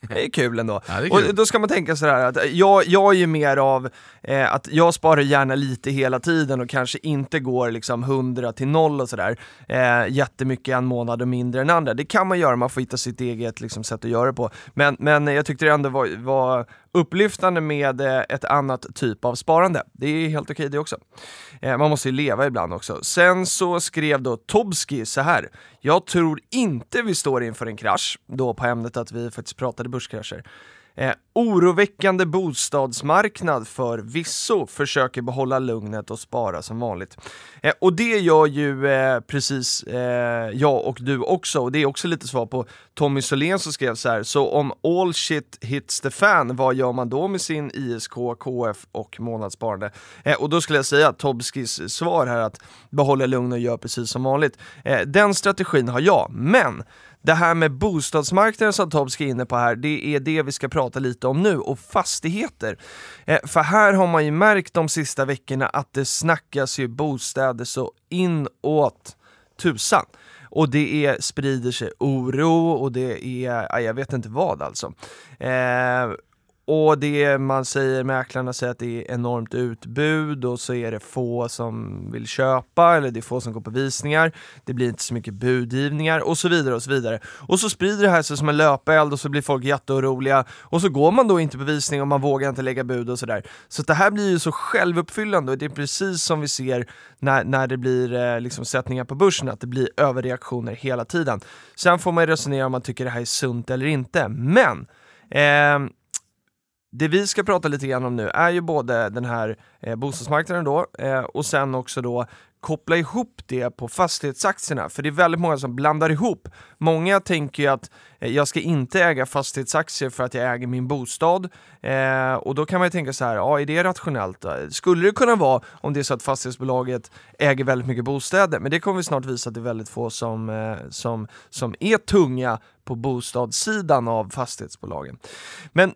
Det är kul ändå. Ja, är kul. Och då ska man tänka sådär att jag, jag är ju mer av eh, att jag sparar gärna lite hela tiden och kanske inte går liksom 100 till 0 och sådär. Eh, jättemycket en månad och mindre än andra. Det kan man göra, man får hitta sitt eget liksom, sätt att göra det på. Men, men jag tyckte det ändå var, var upplyftande med eh, ett annat typ av sparande. Det är helt okej det också. Eh, man måste ju leva ibland också. Sen så skrev då Tobski så här. Jag tror inte vi står inför en krasch, då på ämnet att vi faktiskt pratade börskrascher. Eh, oroväckande bostadsmarknad för visso försöker behålla lugnet och spara som vanligt. Eh, och det gör ju eh, precis eh, jag och du också, och det är också lite svar på Tommy Solén som skrev så här, så om all shit hits the fan, vad gör man då med sin ISK, KF och månadssparande? Eh, och då skulle jag säga att Tobskis svar här att behålla lugn och gör precis som vanligt. Eh, den strategin har jag, men det här med bostadsmarknaden som Tobbe ska inne på här, det är det vi ska prata lite om nu, och fastigheter. Eh, för här har man ju märkt de sista veckorna att det snackas ju bostäder så inåt tusan. Och det är, sprider sig oro och det är, ja, jag vet inte vad alltså. Eh, och det man säger, mäklarna säger att det är enormt utbud och så är det få som vill köpa eller det är få som går på visningar. Det blir inte så mycket budgivningar och så vidare och så vidare. Och så sprider det här sig som en löpeld och så blir folk jätteoroliga och så går man då inte på visning och man vågar inte lägga bud och sådär. Så det här blir ju så självuppfyllande och det är precis som vi ser när, när det blir eh, liksom sättningar på börsen, att det blir överreaktioner hela tiden. Sen får man ju resonera om man tycker det här är sunt eller inte. Men eh, det vi ska prata lite grann om nu är ju både den här eh, bostadsmarknaden då eh, och sen också då koppla ihop det på fastighetsaktierna, för det är väldigt många som blandar ihop. Många tänker ju att eh, jag ska inte äga fastighetsaktier för att jag äger min bostad eh, och då kan man ju tänka så här, ja är det rationellt? Då? Skulle det kunna vara om det är så att fastighetsbolaget äger väldigt mycket bostäder, men det kommer vi snart visa att det är väldigt få som, eh, som, som är tunga på bostadssidan av fastighetsbolagen. Men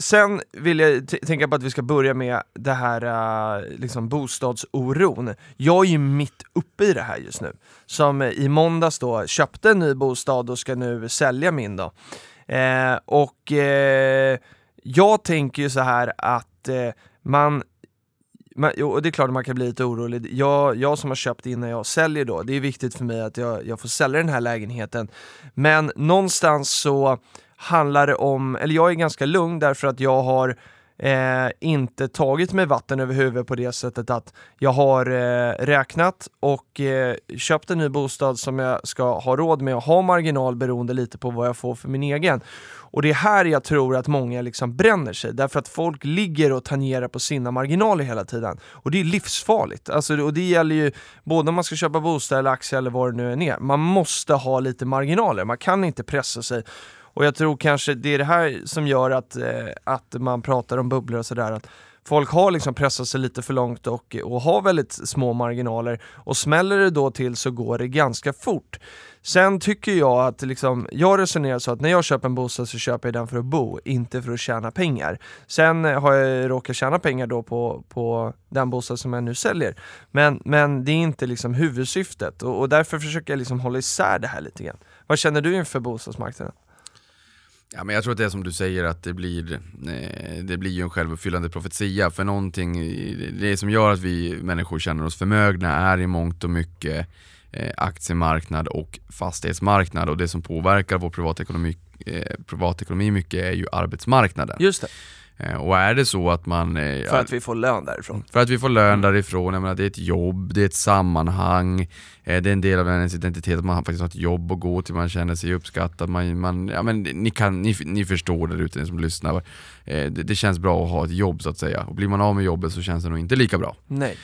Sen vill jag tänka på att vi ska börja med det här uh, liksom bostadsoron. Jag är ju mitt uppe i det här just nu. Som i måndags då köpte en ny bostad och ska nu sälja min då. Eh, och eh, jag tänker ju så här att eh, man man, och det är klart att man kan bli lite orolig. Jag, jag som har köpt innan jag säljer då, det är viktigt för mig att jag, jag får sälja den här lägenheten. Men någonstans så handlar det om, eller jag är ganska lugn därför att jag har eh, inte tagit mig vatten över huvudet på det sättet att jag har eh, räknat och eh, köpt en ny bostad som jag ska ha råd med och ha marginal beroende lite på vad jag får för min egen. Och det är här jag tror att många liksom bränner sig, därför att folk ligger och tangerar på sina marginaler hela tiden. Och det är livsfarligt. Alltså, och det gäller ju både om man ska köpa bostad eller aktie eller vad det nu än är. Man måste ha lite marginaler, man kan inte pressa sig och jag tror kanske det är det här som gör att, eh, att man pratar om bubblor och sådär. Folk har liksom pressat sig lite för långt och, och har väldigt små marginaler och smäller det då till så går det ganska fort. Sen tycker jag att liksom, jag resonerar så att när jag köper en bostad så köper jag den för att bo, inte för att tjäna pengar. Sen har jag råkat tjäna pengar då på, på den bostad som jag nu säljer. Men, men det är inte liksom huvudsyftet och, och därför försöker jag liksom hålla isär det här lite grann. Vad känner du inför bostadsmarknaden? Ja, men jag tror att det är som du säger, att det blir, eh, det blir ju en självuppfyllande profetia. För någonting, det som gör att vi människor känner oss förmögna är i mångt och mycket eh, aktiemarknad och fastighetsmarknad. Och det som påverkar vår privatekonomi, eh, privatekonomi mycket är ju arbetsmarknaden. Just det. Eh, och är det så att man... Eh, för att vi får lön därifrån? För att vi får lön därifrån, jag menar, det är ett jobb, det är ett sammanhang, eh, det är en del av ens identitet att man faktiskt har ett jobb att gå till, man känner sig uppskattad, man, man, ja, men ni, kan, ni, ni förstår där ute, ni som lyssnar. Det, det, känns bra att ha ett jobb så att säga, och blir man av med jobbet så känns det nog inte lika bra. Nej.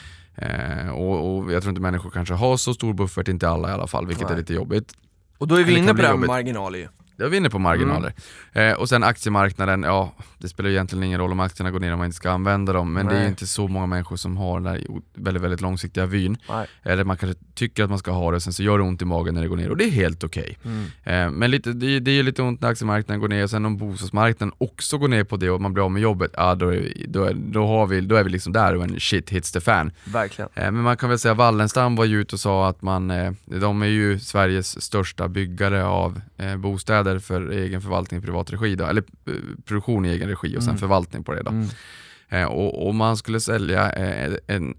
och, och, jag tror inte människor kanske har så stor buffert, inte alla i alla fall, vilket Nej. är lite jobbigt. Och då är vi inne på det här med marginaler ju. Då är vi inne på marginaler. Mm. Eh, och sen aktiemarknaden, ja det spelar egentligen ingen roll om aktierna går ner om man inte ska använda dem, men Nej. det är inte så många människor som har den där väldigt, väldigt långsiktiga vyn. Nej. Eller man kanske tycker att man ska ha det, sen så gör det ont i magen när det går ner och det är helt okej. Okay. Mm. Eh, men lite, det, det är lite ont när aktiemarknaden går ner, och sen om bostadsmarknaden också går ner på det och man blir av med jobbet, ja då är, då är, då har vi, då är vi liksom där och en shit hits the fan. Verkligen. Eh, men man kan väl säga att Wallenstam var ju ute och sa att man, eh, de är ju Sveriges största byggare av eh, bostäder för egen förvaltning i privat regi, då, eller eh, produktion i egen regi och sen mm. förvaltning på det. Då. Mm. Eh, och, och, man skulle sälja eh, en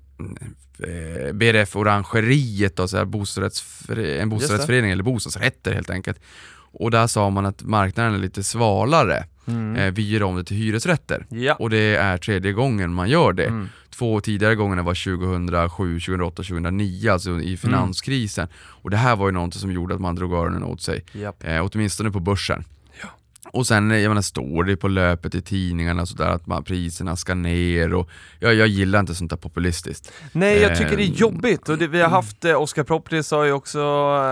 BRF Orangeriet, då, så här bostadsrättsföre en bostadsrättsförening, eller bostadsrätter helt enkelt. Och där sa man att marknaden är lite svalare. Mm. Eh, vi gör om det till hyresrätter. Ja. Och det är tredje gången man gör det. Mm. Två tidigare gångerna var 2007, 2008, 2009, alltså i finanskrisen. Mm. Och det här var ju något som gjorde att man drog öronen åt sig. Yep. Eh, åtminstone på börsen. Och sen jag menar, står det på löpet i tidningarna sådär att man, priserna ska ner och jag, jag gillar inte sånt där populistiskt. Nej jag tycker det är ehm, jobbigt och det, vi har haft, eh, Oscar Properties har ju också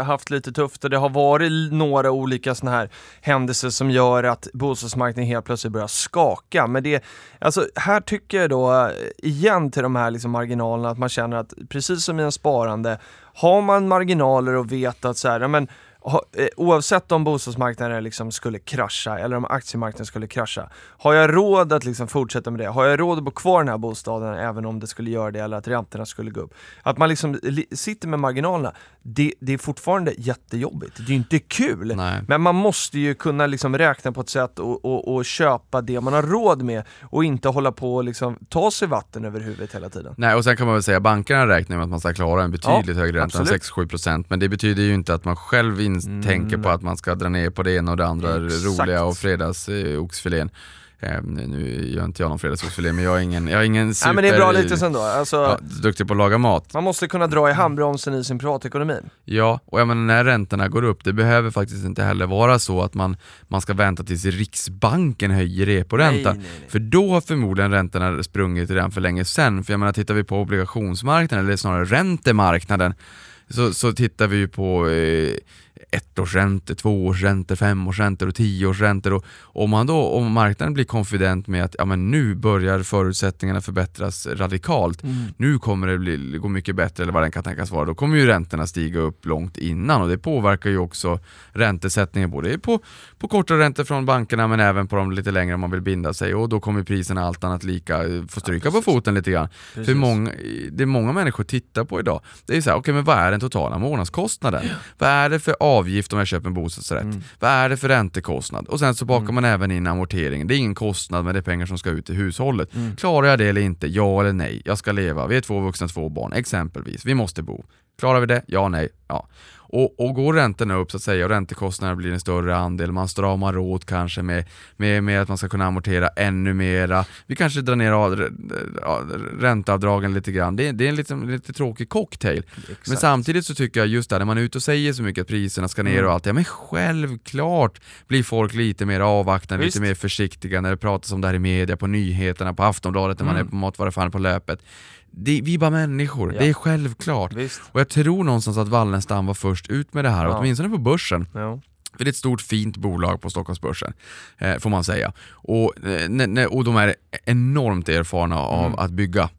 haft lite tufft och det har varit några olika såna här händelser som gör att bostadsmarknaden helt plötsligt börjar skaka. Men det, alltså här tycker jag då, eh, igen till de här liksom marginalerna, att man känner att precis som i en sparande, har man marginaler och vet att så här, men eh, oavsett om bostadsmarknaden liksom skulle krascha eller om aktiemarknaden skulle krascha, har jag råd att liksom fortsätta med det? Har jag råd att bo kvar i den här bostaden även om det skulle göra det eller att räntorna skulle gå upp? Att man liksom li- sitter med marginalerna, det, det är fortfarande jättejobbigt. Det är ju inte kul, Nej. men man måste ju kunna liksom räkna på ett sätt och, och, och köpa det man har råd med och inte hålla på och liksom ta sig vatten över huvudet hela tiden. Nej, och sen kan man väl säga bankerna räknar med att man ska klara en betydligt Ja, högre ränta än absolut. 6-7% men det betyder ju inte att man själv in- Mm, tänker på att man ska dra ner på det ena och det andra Exakt. roliga och fredags eh. Eh, nu gör inte jag någon fredagsoxfilé men jag är ingen, jag är ingen super... Nej men det är bra lite sen då, alltså, Ja, duktig på att laga mat. man måste kunna dra i handbromsen i sin privatekonomi. Ja, och jag menar när räntorna går upp, det behöver faktiskt inte heller vara så att man, man ska vänta tills Riksbanken höjer reporäntan. Nej, nej, nej. För då har förmodligen räntorna sprungit redan för länge sedan. För jag menar, tittar vi på obligationsmarknaden, eller snarare räntemarknaden, så, så tittar vi ju på eh, ettårsräntor, tvåårsräntor, femårsräntor och tioårsräntor. Och om, man då, om marknaden blir konfident med att ja, men nu börjar förutsättningarna förbättras radikalt, nu kommer det bli, gå mycket bättre eller vad den kan tänkas vara, då kommer ju räntorna stiga upp långt innan. Och det påverkar ju också räntesättningen både på, på kortare räntor från bankerna men även på de lite längre om man vill binda sig. Och då kommer priserna allt annat lika eh, få stryka på foten lite grann. För många, det många människor tittar på idag, det är så här, okej men vad är den totala månadskostnaden? Vad är det för avgift om jag köper en bostadsrätt? Mm. Vad är det för räntekostnad? Och sen så bakar man även in amorteringen. Det är ingen kostnad men det är pengar som ska ut i hushållet. Mm. Klarar jag det eller inte? Ja eller nej? Jag ska leva, vi är två vuxna, två barn exempelvis. Vi måste bo. Klarar vi det? Ja, nej, ja. Och, och går räntorna upp så att säga och räntekostnaderna blir en större andel, man stramar åt kanske med, med, med att man ska kunna amortera ännu mera. Vi kanske drar ner av, ränteavdragen lite grann. Det, är- det är en lite, lite tråkig cocktail. Men Exakt. samtidigt så tycker jag just där när man är ute och säger så mycket att priserna ska ner och allt, ja men självklart blir folk lite mer avvaktande, Visst. lite mer försiktiga när det pratas om det här i media, på nyheterna, på Aftonbladet, när man är på matvaruaffären på löpet. Det, vi är bara människor, Ja. det är självklart. Visst. Och jag tror någonstans att Wallenstam var först ut med det här, Ja. åtminstone på börsen. Ja. För det är ett stort fint bolag på Stockholmsbörsen, eh, får man säga. Och, eh, ne- ne- och de är enormt erfarna av Mm. att bygga.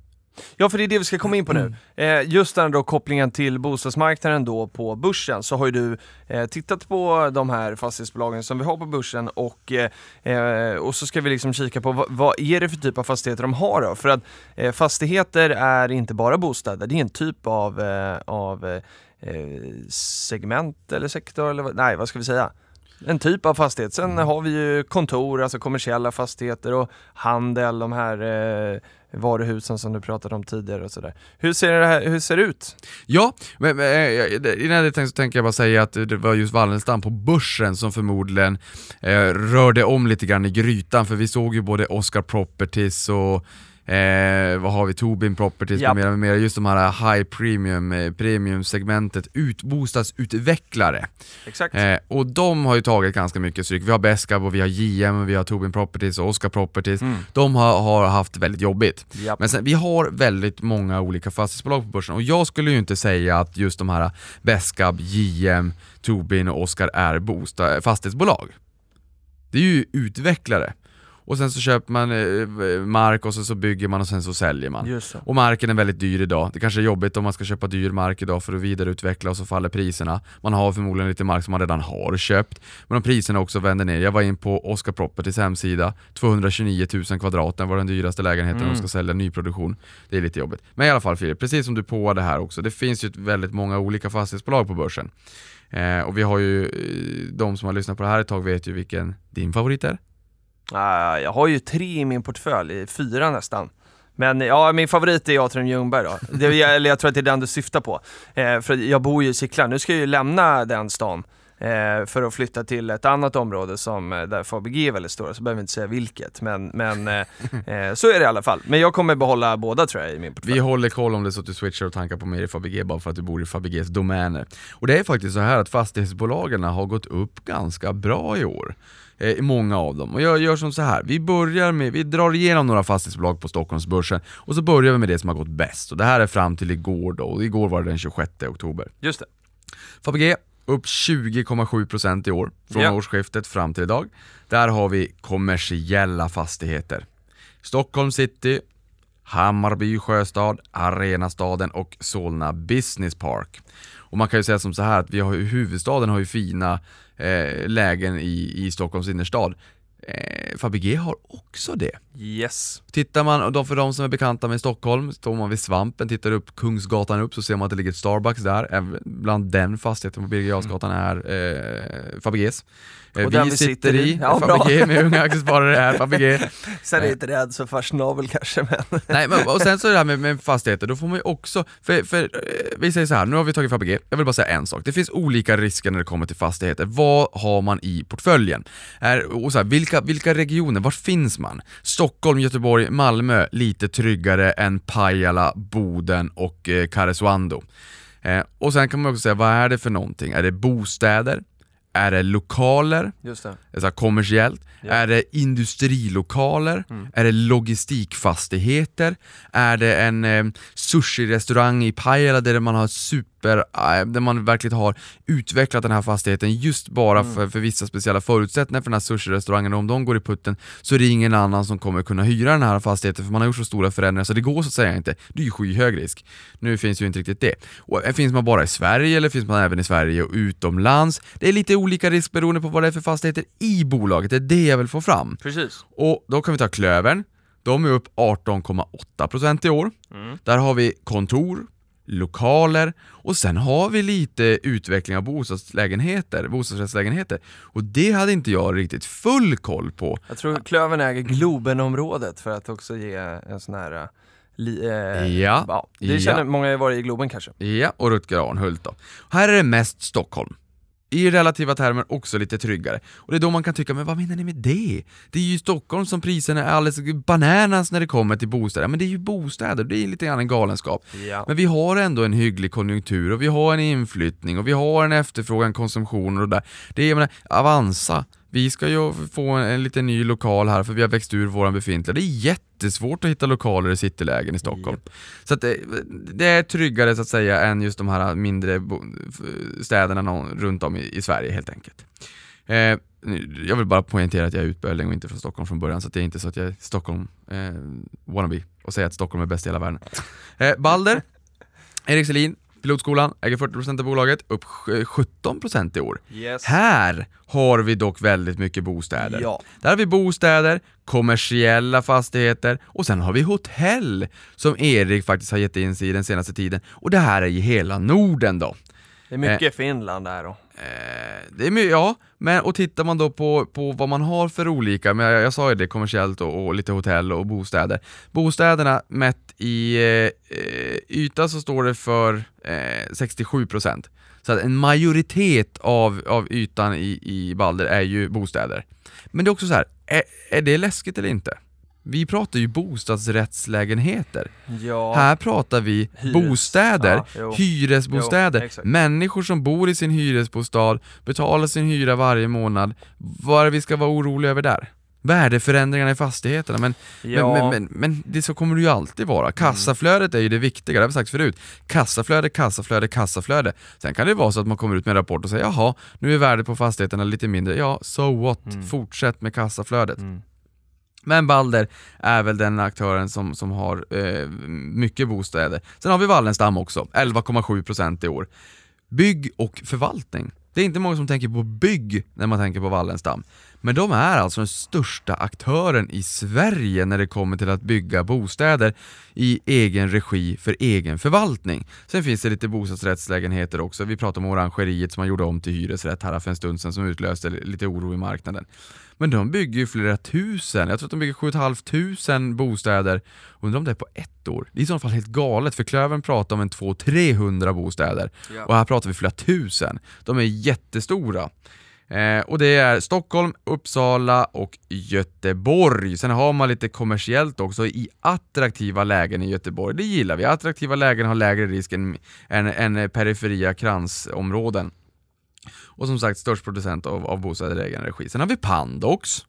Ja, för det är det vi ska komma in på nu. Eh, just den då kopplingen till bostadsmarknaden då på börsen, så har ju du eh, tittat på de här fastighetsbolagen som vi har på börsen och, eh, eh, och så ska vi liksom kika på vad, vad är det för typ av fastigheter de har då? För att eh, fastigheter är inte bara bostäder, det är en typ av, eh, av segment eller sektor eller nej vad ska vi säga? En typ av fastighet. Sen har vi ju kontor, alltså kommersiella fastigheter och handel, de här varuhusen som du pratade om tidigare och sådär. Hur ser det här hur ser det ut? Ja, men, men eh, innan det tänkte så tänker jag bara säga att det var just Wallenstam på börsen som förmodligen eh, rörde om lite grann i grytan, för vi såg ju både Oscar Properties och Eh, vad har vi? Tobin Properties Japp. med mera, med mera, just de här high premium, eh, premiumsegmentet, ut, bostadsutvecklare. Exakt. Eh, och de har ju tagit ganska mycket stryk. Vi har Beskab och vi har JM, och vi har Tobin Properties och Oscar Properties. Mm. De har, har haft väldigt jobbigt. Japp. Men sen, vi har väldigt många olika fastighetsbolag på börsen och jag skulle ju inte säga att just de här Beskab, JM, Tobin och Oscar är bosta- fastighetsbolag. Det är ju utvecklare. Och sen så köper man eh, mark och så, så bygger man och sen så säljer man. Och marken är väldigt dyr idag. Det kanske är jobbigt om man ska köpa dyr mark idag för att vidareutveckla och så faller priserna. Man har förmodligen lite mark som man redan har köpt. Men om priserna också vänder ner. Jag var in på Oscar Properties hemsida. 229 000 kvadraten var den dyraste lägenheten Mm. de ska sälja nyproduktion. Det är lite jobbigt. Men i alla fall Filip, precis som du påade här också. Det finns ju väldigt många olika fastighetsbolag på börsen. Eh, och vi har ju, eh, de som har lyssnat på det här ett tag vet ju vilken din favorit är. Ah, jag har ju tre i min portfölj, fyra nästan. Men ja, min favorit är Atrium Ljungberg då. Det, eller jag tror att det är den du syftar på. Eh, för jag bor ju i Sickla, nu ska jag ju lämna den stan. Eh, för att flytta till ett annat område som, eh, där Fabege är väldigt stora, så behöver vi inte säga vilket. Men, men eh, eh, så är det i alla fall. Men jag kommer behålla båda tror jag i min portfölj. Vi håller koll om det så att du switchar och tankar på mer i Fabege bara för att du bor i Fabeges domäner. Och det är faktiskt så här att fastighetsbolagen har gått upp ganska bra i år. Eh, I många av dem. Och jag gör som så här. vi börjar med, vi drar igenom några fastighetsbolag på Stockholmsbörsen och så börjar vi med det som har gått bäst. Och det här är fram till igår då, och igår var det den 26 oktober. Just det. Fabege upp 20,7% i år, från Ja. årsskiftet fram till idag. Där har vi kommersiella fastigheter. Stockholm city, Hammarby Sjöstad, Arenastaden och Solna Business Park. Och man kan ju säga som så här att vi har ju, huvudstaden har ju fina eh, lägen i, i Stockholms innerstad. Eh, Fabege har också det. Yes. Tittar man, och då för de som är bekanta med Stockholm, står man vid Svampen, tittar upp Kungsgatan upp så ser man att det ligger ett Starbucks där, Även bland den fastigheten på Birger Jarlsgatan är eh, Fabeges. Eh, Och vi vi sitter i. i, Ja. Fabege med unga aktiesparare är Fabege. Sen är jag inte rädd så fashionabel kanske men... Nej, men, och sen så det här med, med fastigheter, då får man ju också, för, för eh, vi säger så här, nu har vi tagit Fabege, jag vill bara säga en sak. Det finns olika risker när det kommer till fastigheter. Vad har man i portföljen? Är, och så här, vilka, vilka regioner, var finns man? Stockholm, Göteborg, Malmö, lite tryggare än Pajala, Boden och eh, Karesuando. Eh, och sen kan man också säga, vad är det för någonting? Är det bostäder? Är det lokaler? Just det. så kommersiellt? Ja. Är det industrilokaler? Mm. Är det logistikfastigheter? Är det en eh, sushi-restaurang i Pajala där man har super, eh, där man verkligen har utvecklat den här fastigheten just bara Mm. för, för vissa speciella förutsättningar för den här sushi-restaurangen och om de går i putten så är det ingen annan som kommer kunna hyra den här fastigheten för man har gjort så stora förändringar så det går så att säga inte. Det är ju skyhög risk. Nu finns ju inte riktigt det. Och eh, finns man bara i Sverige eller finns man även i Sverige och utomlands? Det är lite olika risk beroende på vad det är för fastigheter i bolaget, det är det jag vill få fram. Precis. Och då kan vi ta Klövern, de är upp 18,8% i år. Där har vi kontor, lokaler och sen har vi lite utveckling av bostadslägenheter, bostadsrättslägenheter. Och det hade inte jag riktigt full koll på. Jag tror Klövern äger Globenområdet för att också ge en sån här... eh, Li, eh, Ja. Det Ja. känner många har varit i Globen kanske. Ja, och Rutger Arnhult då. Här är det mest Stockholm. I relativa termer också lite tryggare. Och det är då man kan tycka, men vad menar ni med det? Det är ju i Stockholm som priserna är alldeles bananas när det kommer till bostäder. Men det är ju bostäder, det är lite grann en galenskap. Ja. Men vi har ändå en hygglig konjunktur och vi har en inflyttning och vi har en efterfrågan, konsumtion och det där. Det är, jag menar, Avanza, vi ska ju få en, en liten ny lokal här för vi har växt ur våran befintliga. Det är jättesvårt att hitta lokaler i citylägen i Stockholm. Så att det, det är tryggare så att säga än just de här mindre städerna nå- runt om i, i Sverige helt enkelt. Eh, jag vill bara poängtera att jag är utböling och inte från Stockholm från början så det är inte så att jag är Stockholm eh, wannabe och säger att Stockholm är bäst i hela världen. Eh, Balder, Erik Selin, Pilotskolan, äger 40% av bolaget, upp sj- 17% i år. Yes. Här har vi dock väldigt mycket bostäder. Ja. Där har vi bostäder, kommersiella fastigheter och sen har vi hotell som Erik faktiskt har gett in sig i den senaste tiden. Och det här är i hela Norden då. Det är mycket Finland där då. Eh, det är mycket, ja, men och tittar man då på, på vad man har för olika, men jag, jag sa ju det, kommersiellt och, och lite hotell och bostäder. Bostäderna mätt i eh, eh yta så står det för eh, 67%. Så att en majoritet av, av ytan i, i Balder är ju bostäder. Men det är också så här, är, är det läskigt eller inte? Vi pratar ju bostadsrättslägenheter. Ja. Här pratar vi Hyres. bostäder, Ja, hyresbostäder, Jo, människor som bor i sin hyresbostad, betalar sin hyra varje månad. Vad är det vi ska vara oroliga över där? Värdeförändringarna i fastigheterna, men, Ja. men, men, men, det så kommer det ju alltid vara. Kassaflödet är ju det viktiga, det har vi sagt förut. Kassaflöde, kassaflöde, kassaflöde. Sen kan det vara så att man kommer ut med en rapport och säger jaha, nu är värdet på fastigheterna lite mindre. Ja, so what? Fortsätt med kassaflödet. Mm. Men Balder är väl den aktören som, som har eh, mycket bostäder. Sen har vi Wallenstam också, 11,7% i år. Bygg och förvaltning. Det är inte många som tänker på bygg när man tänker på Wallenstam. Men de är alltså den största aktören i Sverige när det kommer till att bygga bostäder i egen regi för egen förvaltning. Sen finns det lite bostadsrättslägenheter också. Vi pratade om Orangeriet som man gjorde om till hyresrätt här för en stund sedan som utlöste lite oro i marknaden. Men de bygger ju flera tusen, jag tror att de bygger 7 500 bostäder. Undrar om det är på ett år? Det är i så fall helt galet för Klövern pratar om en 200-300 bostäder Ja. och här pratar vi flera tusen. De är jättestora. Eh, och det är Stockholm, Uppsala och Göteborg. Sen har man lite kommersiellt också i attraktiva lägen i Göteborg. Det gillar vi. Attraktiva lägen har lägre risk än, än, än periferia kransområden. Och som sagt störst producent av, av bostäder i egen regi. Sen har vi Pandox.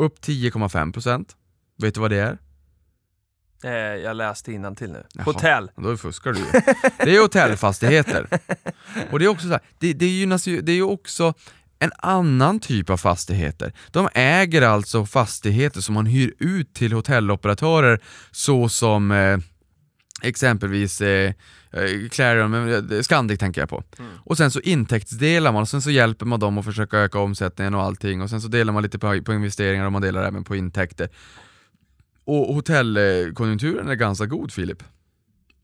Upp 10,5%. Vet du vad det är? Eh, jag läste till nu. Jaha. Hotell. Då fuskar du ju. Det är hotellfastigheter. Och det är också så här, det, det, gynnas ju, det är ju också en annan typ av fastigheter. De äger alltså fastigheter som man hyr ut till hotelloperatörer såsom eh, exempelvis eh, eh, Clarion, eh, Scandic tänker jag på. Och sen så intäktsdelar man och sen så hjälper man dem att försöka öka omsättningen och allting och sen så delar man lite på, på investeringar och man delar även på intäkter. Och hotellkonjunkturen är ganska god Filip.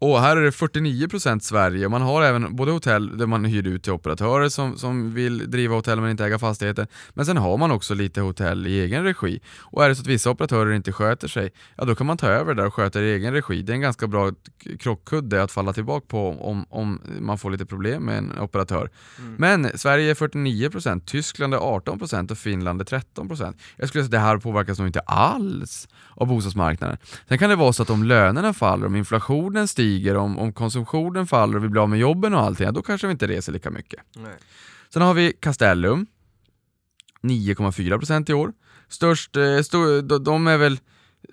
Och här är det 49% Sverige, man har även både hotell där man hyr ut till operatörer som, som vill driva hotell men inte äga fastigheter. Men sen har man också lite hotell i egen regi. Och är det så att vissa operatörer inte sköter sig, ja då kan man ta över där och sköta det i egen regi. Det är en ganska bra krockkudde att falla tillbaka på om, om man får lite problem med en operatör. Men Sverige är 49%, Tyskland är 18% och Finland är 13%. Jag skulle säga att det här påverkas nog inte alls av bostadsmarknaden. Sen kan det vara så att om lönerna faller, om inflationen stiger, om, om konsumtionen faller och vi blir av med jobben och allting, då kanske vi inte reser lika mycket. Nej. Sen har vi Castellum, 9,4% i år. Störst, eh, sto, de, är väl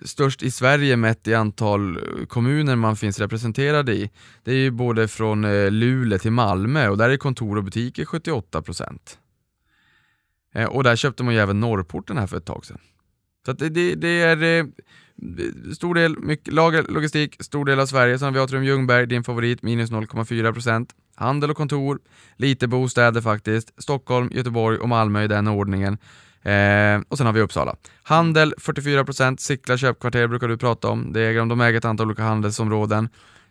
störst i Sverige mätt i antal kommuner man finns representerad i. Det är ju både från eh, Luleå till Malmö och där är kontor och butiker 78%. Eh, och där köpte man ju även Norrporten här för ett tag sedan. Så att det, det, det är eh, stor del, mycket, lager, logistik, stor del av Sverige. Sen har vi Atrium Ljungberg, din favorit, minus 0,4%. Handel och kontor, lite bostäder faktiskt. Stockholm, Göteborg och Malmö i den ordningen. Eh, och sen har vi Uppsala. Handel 44%, Sickla köpkvarter brukar du prata om. Det äger de, de äger ett antal olika handelsområden.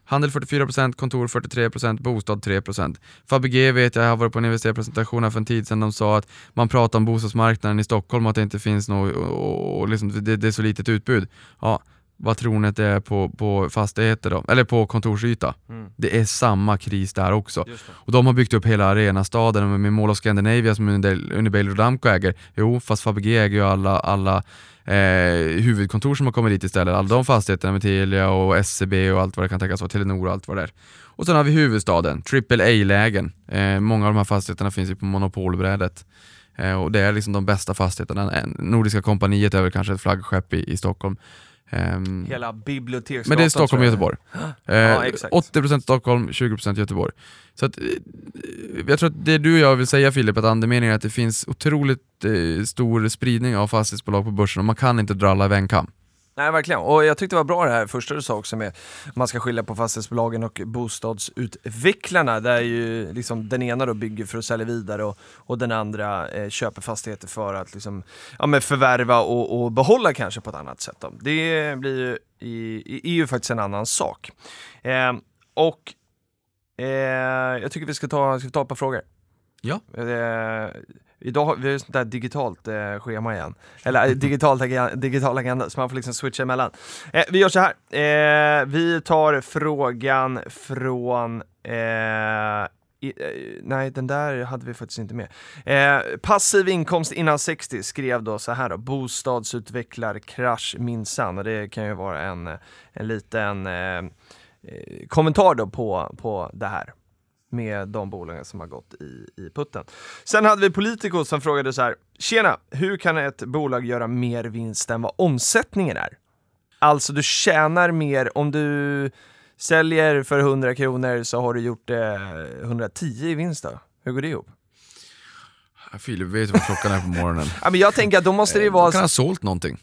Handel 44%, kontor 43%, bostad 3%. Fabege vet jag, jag har varit på en investerarpresentation här för en tid sedan, de sa att man pratar om bostadsmarknaden i Stockholm och att det inte finns något, och, och liksom, det, det är så litet utbud. Ja, vad tror ni att det är på, på fastigheter då? Eller på kontorsyta? Mm. Det är samma kris där också. Och de har byggt upp hela arenastaden med Mall of Scandinavia som Unibail Rodamco äger. Jo, fast Fabege äger ju alla, alla eh, huvudkontor som har kommit dit istället. Alla de fastigheterna med Telia och SCB och allt vad det kan tänkas vara, Telenor och allt vad det är. Och sen har vi huvudstaden, AAA-lägen. Eh, många av de här fastigheterna finns ju på monopolbrädet. Eh, och det är liksom de bästa fastigheterna. Nordiska kompaniet är väl kanske ett flaggskepp i, i Stockholm. Ehm, Hela biblioteksgatan men det är Stockholm och. Göteborg. Ja, Eh, exakt. 80% Stockholm, 20% Göteborg. Så att, eh, jag tror att det du och jag vill säga Filip, att andemeningen är att det finns otroligt eh, stor spridning av fastighetsbolag på börsen och man kan inte dra alla över en kam. Nej verkligen, och jag tyckte det var bra det här första du sa också med man ska skilja på fastighetsbolagen och bostadsutvecklarna där ju liksom den ena då bygger för att sälja vidare och, och den andra eh, köper fastigheter för att liksom, ja, men förvärva och, och behålla kanske på ett annat sätt. Då. Det blir ju, i, i, är ju faktiskt en annan sak. Eh, och eh, jag tycker vi ska ta, ska ta ett par frågor. Ja. Idag har vi ett sånt där digitalt eh, schema igen. Eller eh, digitalt agenda, digital agenda, så man får liksom switcha emellan. Eh, vi gör så här. Eh, vi tar frågan från eh, i, eh, nej, den där hade vi faktiskt inte med. Eh, passiv inkomst innan 60 skrev då så här då, bostadsutvecklarkrasch minsann. Och det kan ju vara en, en liten eh, eh kommentar då på, på det här med de bolagen som har gått i, i putten. Sen hade vi Politico som frågade så här, tjena, hur kan ett bolag göra mer vinst än vad omsättningen är? Alltså du tjänar mer om du säljer för 100 kronor så har du gjort eh, 110 i vinst då. Hur går det ihop? Filip vet vad klockan är på morgonen. Ja, men jag tänker att då måste det ju De vara... kan ha sålt någonting.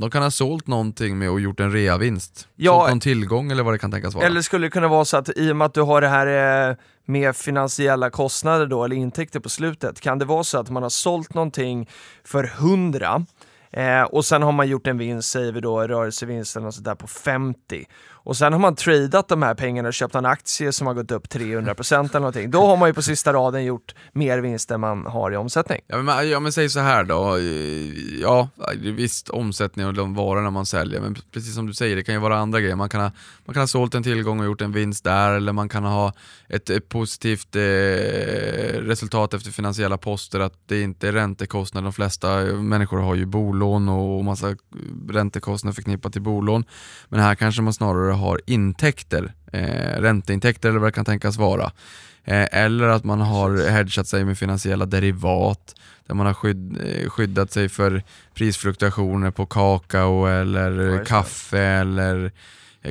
De kan ha sålt någonting med och gjort en reavinst. Ja. Sålt någon tillgång eller vad det kan tänkas vara. Eller skulle det kunna vara så att i och med att du har det här eh, med finansiella kostnader då, eller intäkter på slutet, kan det vara så att man har sålt någonting för 100 eh, och sen har man gjort en vinst, säger vi då, rörelsevinst eller något sånt där på 50 och sen har man tradat de här pengarna och köpt en aktie som har gått upp 300% eller någonting. Då har man ju på sista raden gjort mer vinst än man har i omsättning. Ja men, ja men säg så här då, ja visst omsättning och de varorna man säljer, men precis som du säger, det kan ju vara andra grejer. Man kan ha, man kan ha sålt en tillgång och gjort en vinst där, eller man kan ha ett, ett positivt eh, resultat efter finansiella poster, att det inte är räntekostnader. De flesta människor har ju bolån och massa räntekostnader förknippat till bolån. Men här kanske man snarare har intäkter, eh, ränteintäkter eller vad det kan tänkas vara. Eh, eller att man har hedgat sig med finansiella derivat, där man har skydd, eh, skyddat sig för prisfluktuationer på kakao eller kaffe eller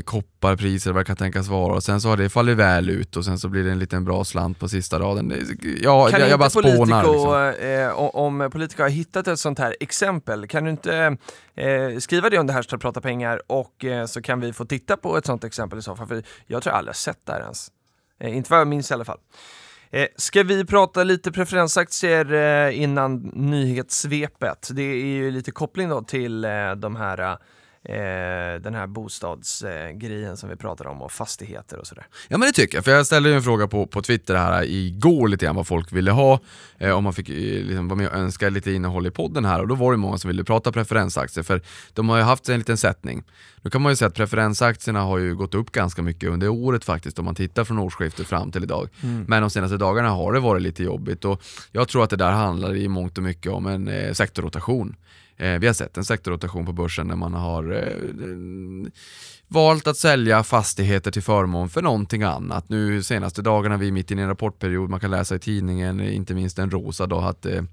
kopparpriser vad det kan tänkas vara och sen så har det fallit väl ut och sen så blir det en liten bra slant på sista raden. Ja, Kan jag, jag bara spånar Politico, liksom. eh, om Politico har hittat ett sånt här exempel, kan du inte eh, skriva det under hashtag prata pengar och eh, så kan vi få titta på ett sånt exempel i så fall, för jag tror jag aldrig har sett det här ens. Eh, inte vad jag minns i alla fall. Eh, ska vi prata lite preferensaktier eh, innan nyhetssvepet? Det är ju lite koppling då till eh, de här Eh, den här bostadsgrejen som vi pratade om och fastigheter och sådär. Ja men det tycker jag, för jag ställde ju en fråga på, på Twitter här igår lite grann vad folk ville ha, eh, om man fick eh, liksom, vara med och önska lite innehåll i podden här och då var det många som ville prata preferensaktier för de har ju haft en liten sättning. Nu kan man ju säga att preferensaktierna har ju gått upp ganska mycket under året faktiskt om man tittar från årsskiftet fram till idag. Men de senaste dagarna har det varit lite jobbigt och jag tror att det där handlar i mångt och mycket om en eh, sektorrotation. Eh, vi har sett en sektorrotation på börsen när man har eh, valt att sälja fastigheter till förmån för någonting annat. Nu senaste dagarna, vi är mitt inne i en rapportperiod, man kan läsa i tidningen, inte minst den rosa då, att eh,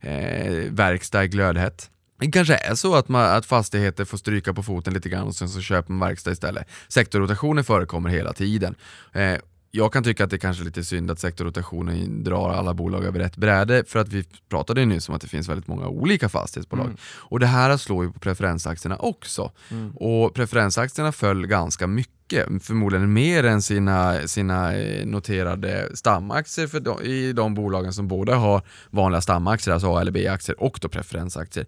eh, verkstad är glödhett. Det kanske är så att, man, att fastigheter får stryka på foten lite grann och sen så köper man verkstad istället. Sektorrotationer förekommer hela tiden. Eh, jag kan tycka att det kanske är lite synd att sektorrotationen drar alla bolag över ett bräde för att vi pratade ju nyss om att det finns väldigt många olika fastighetsbolag. Och det här slår ju på preferensaktierna också. Och preferensaktierna föll ganska mycket, förmodligen mer än sina, sina eh, noterade stamaktier för de, i de bolagen som både har vanliga stamaktier, alltså A eller B-aktier och då preferensaktier.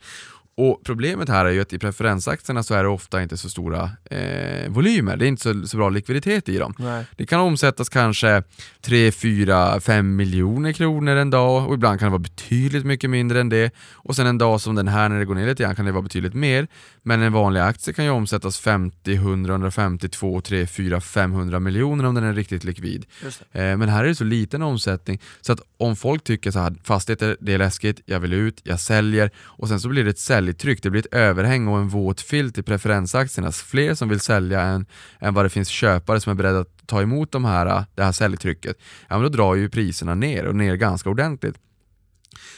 Och Problemet här är ju att i preferensaktierna så är det ofta inte så stora eh, volymer, det är inte så, så bra likviditet i dem. Nej. Det kan omsättas kanske 3, 4, 5 miljoner kronor en dag och ibland kan det vara betydligt mycket mindre än det. Och sen en dag som den här när det går ner lite grann kan det vara betydligt mer. Men en vanlig aktie kan ju omsättas 50, 100, 150, 2, 3, 4, 500 miljoner om den är riktigt likvid. Eh, Men här är det så liten omsättning så att om folk tycker så här, fastigheter, det är läskigt, jag vill ut, jag säljer och sen så blir det ett säljtryck, det blir ett överhäng och en våt filt i preferensaktierna. Fler som vill sälja än, än vad det finns köpare som är beredda att ta emot de här, det här säljtrycket. Ja men då drar ju priserna ner och ner ganska ordentligt.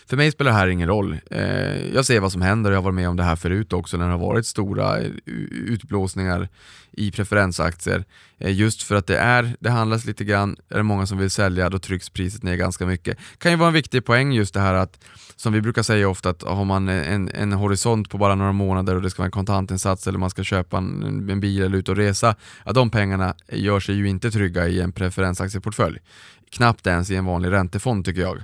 För mig spelar det här ingen roll. Eh, jag ser vad som händer och jag har varit med om det här förut också när det har varit stora eh, utblåsningar i preferensaktier. Eh, just för att det är, det handlas lite grann, är det många som vill sälja då trycks priset ner ganska mycket. kan ju vara en viktig poäng just det här att, som vi brukar säga ofta, att har man en, en horisont på bara några månader och det ska vara en kontantinsats eller man ska köpa en, en bil eller ut och resa, att de pengarna gör sig ju inte trygga i en preferensaktieportfölj. Knappt ens i en vanlig räntefond tycker jag.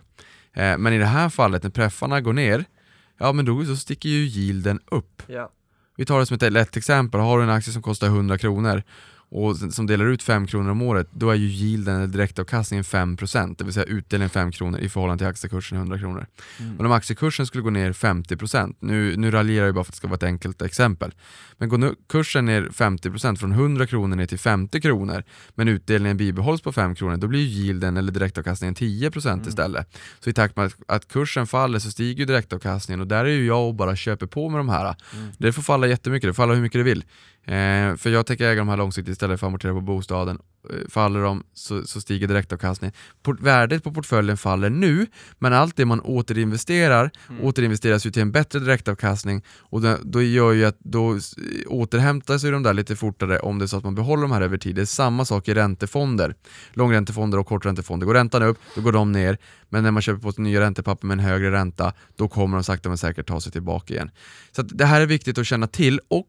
Eh, Men i det här fallet när preffarna går ner, ja men då så sticker ju yielden upp. Ja. Vi tar det som ett lätt exempel, har du en aktie som kostar 100 kronor och som delar ut 5 kronor om året, då är ju yielden eller direktavkastningen 5%, det vill säga utdelningen 5 kronor i förhållande till aktiekursen 100 kronor. Men om aktiekursen skulle gå ner 50%, nu, nu raljerar jag bara för att det ska vara ett enkelt exempel, men går nu kursen ner 50% från 100 kronor ner till 50 kronor, men utdelningen bibehålls på 5 kronor, då blir ju yielden eller direktavkastningen 10% istället. Så i takt med att, att kursen faller så stiger ju direktavkastningen och där är ju jag och bara köper på med de här. Det får falla jättemycket, det får falla hur mycket det vill. Eh, för jag tänker äga de här långsiktigt istället för att amortera på bostaden. Eh, faller de så, så stiger direktavkastningen. Port- värdet på portföljen faller nu, men allt det man återinvesterar återinvesteras ju till en bättre direktavkastning och det, då gör ju att då återhämtar sig de där lite fortare om det är så att man behåller de här över tid. Det är samma sak i räntefonder. Långräntefonder och korträntefonder. Går räntan upp, då går de ner. Men när man köper på sig nya räntepapper med en högre ränta, då kommer de sakta men säkert ta sig tillbaka igen. Så det här är viktigt att känna till och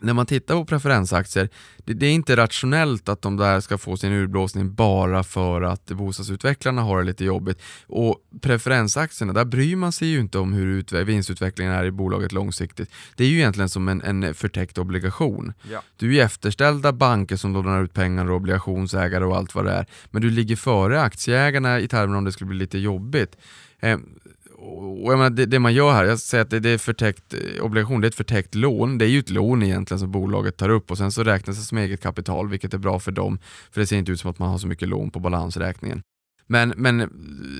när man tittar på preferensaktier, det, det är inte rationellt att de där ska få sin urblåsning bara för att bostadsutvecklarna har det lite jobbigt. Och preferensaktierna, där bryr man sig ju inte om hur utve- vinstutvecklingen är i bolaget långsiktigt. Det är ju egentligen som en, en förtäckt obligation. Ja. Du är ju efterställda banker som lånar ut pengar och obligationsägare och allt vad det är. Men du ligger före aktieägarna i termer om det skulle bli lite jobbigt. Eh, och jag menar, det, det man gör här, jag säger att det, det är förtäckt eh, obligation, det är ett förtäckt lån. Det är ju ett lån egentligen som bolaget tar upp och sen så räknas det som eget kapital vilket är bra för dem. För det ser inte ut som att man har så mycket lån på balansräkningen. Men, men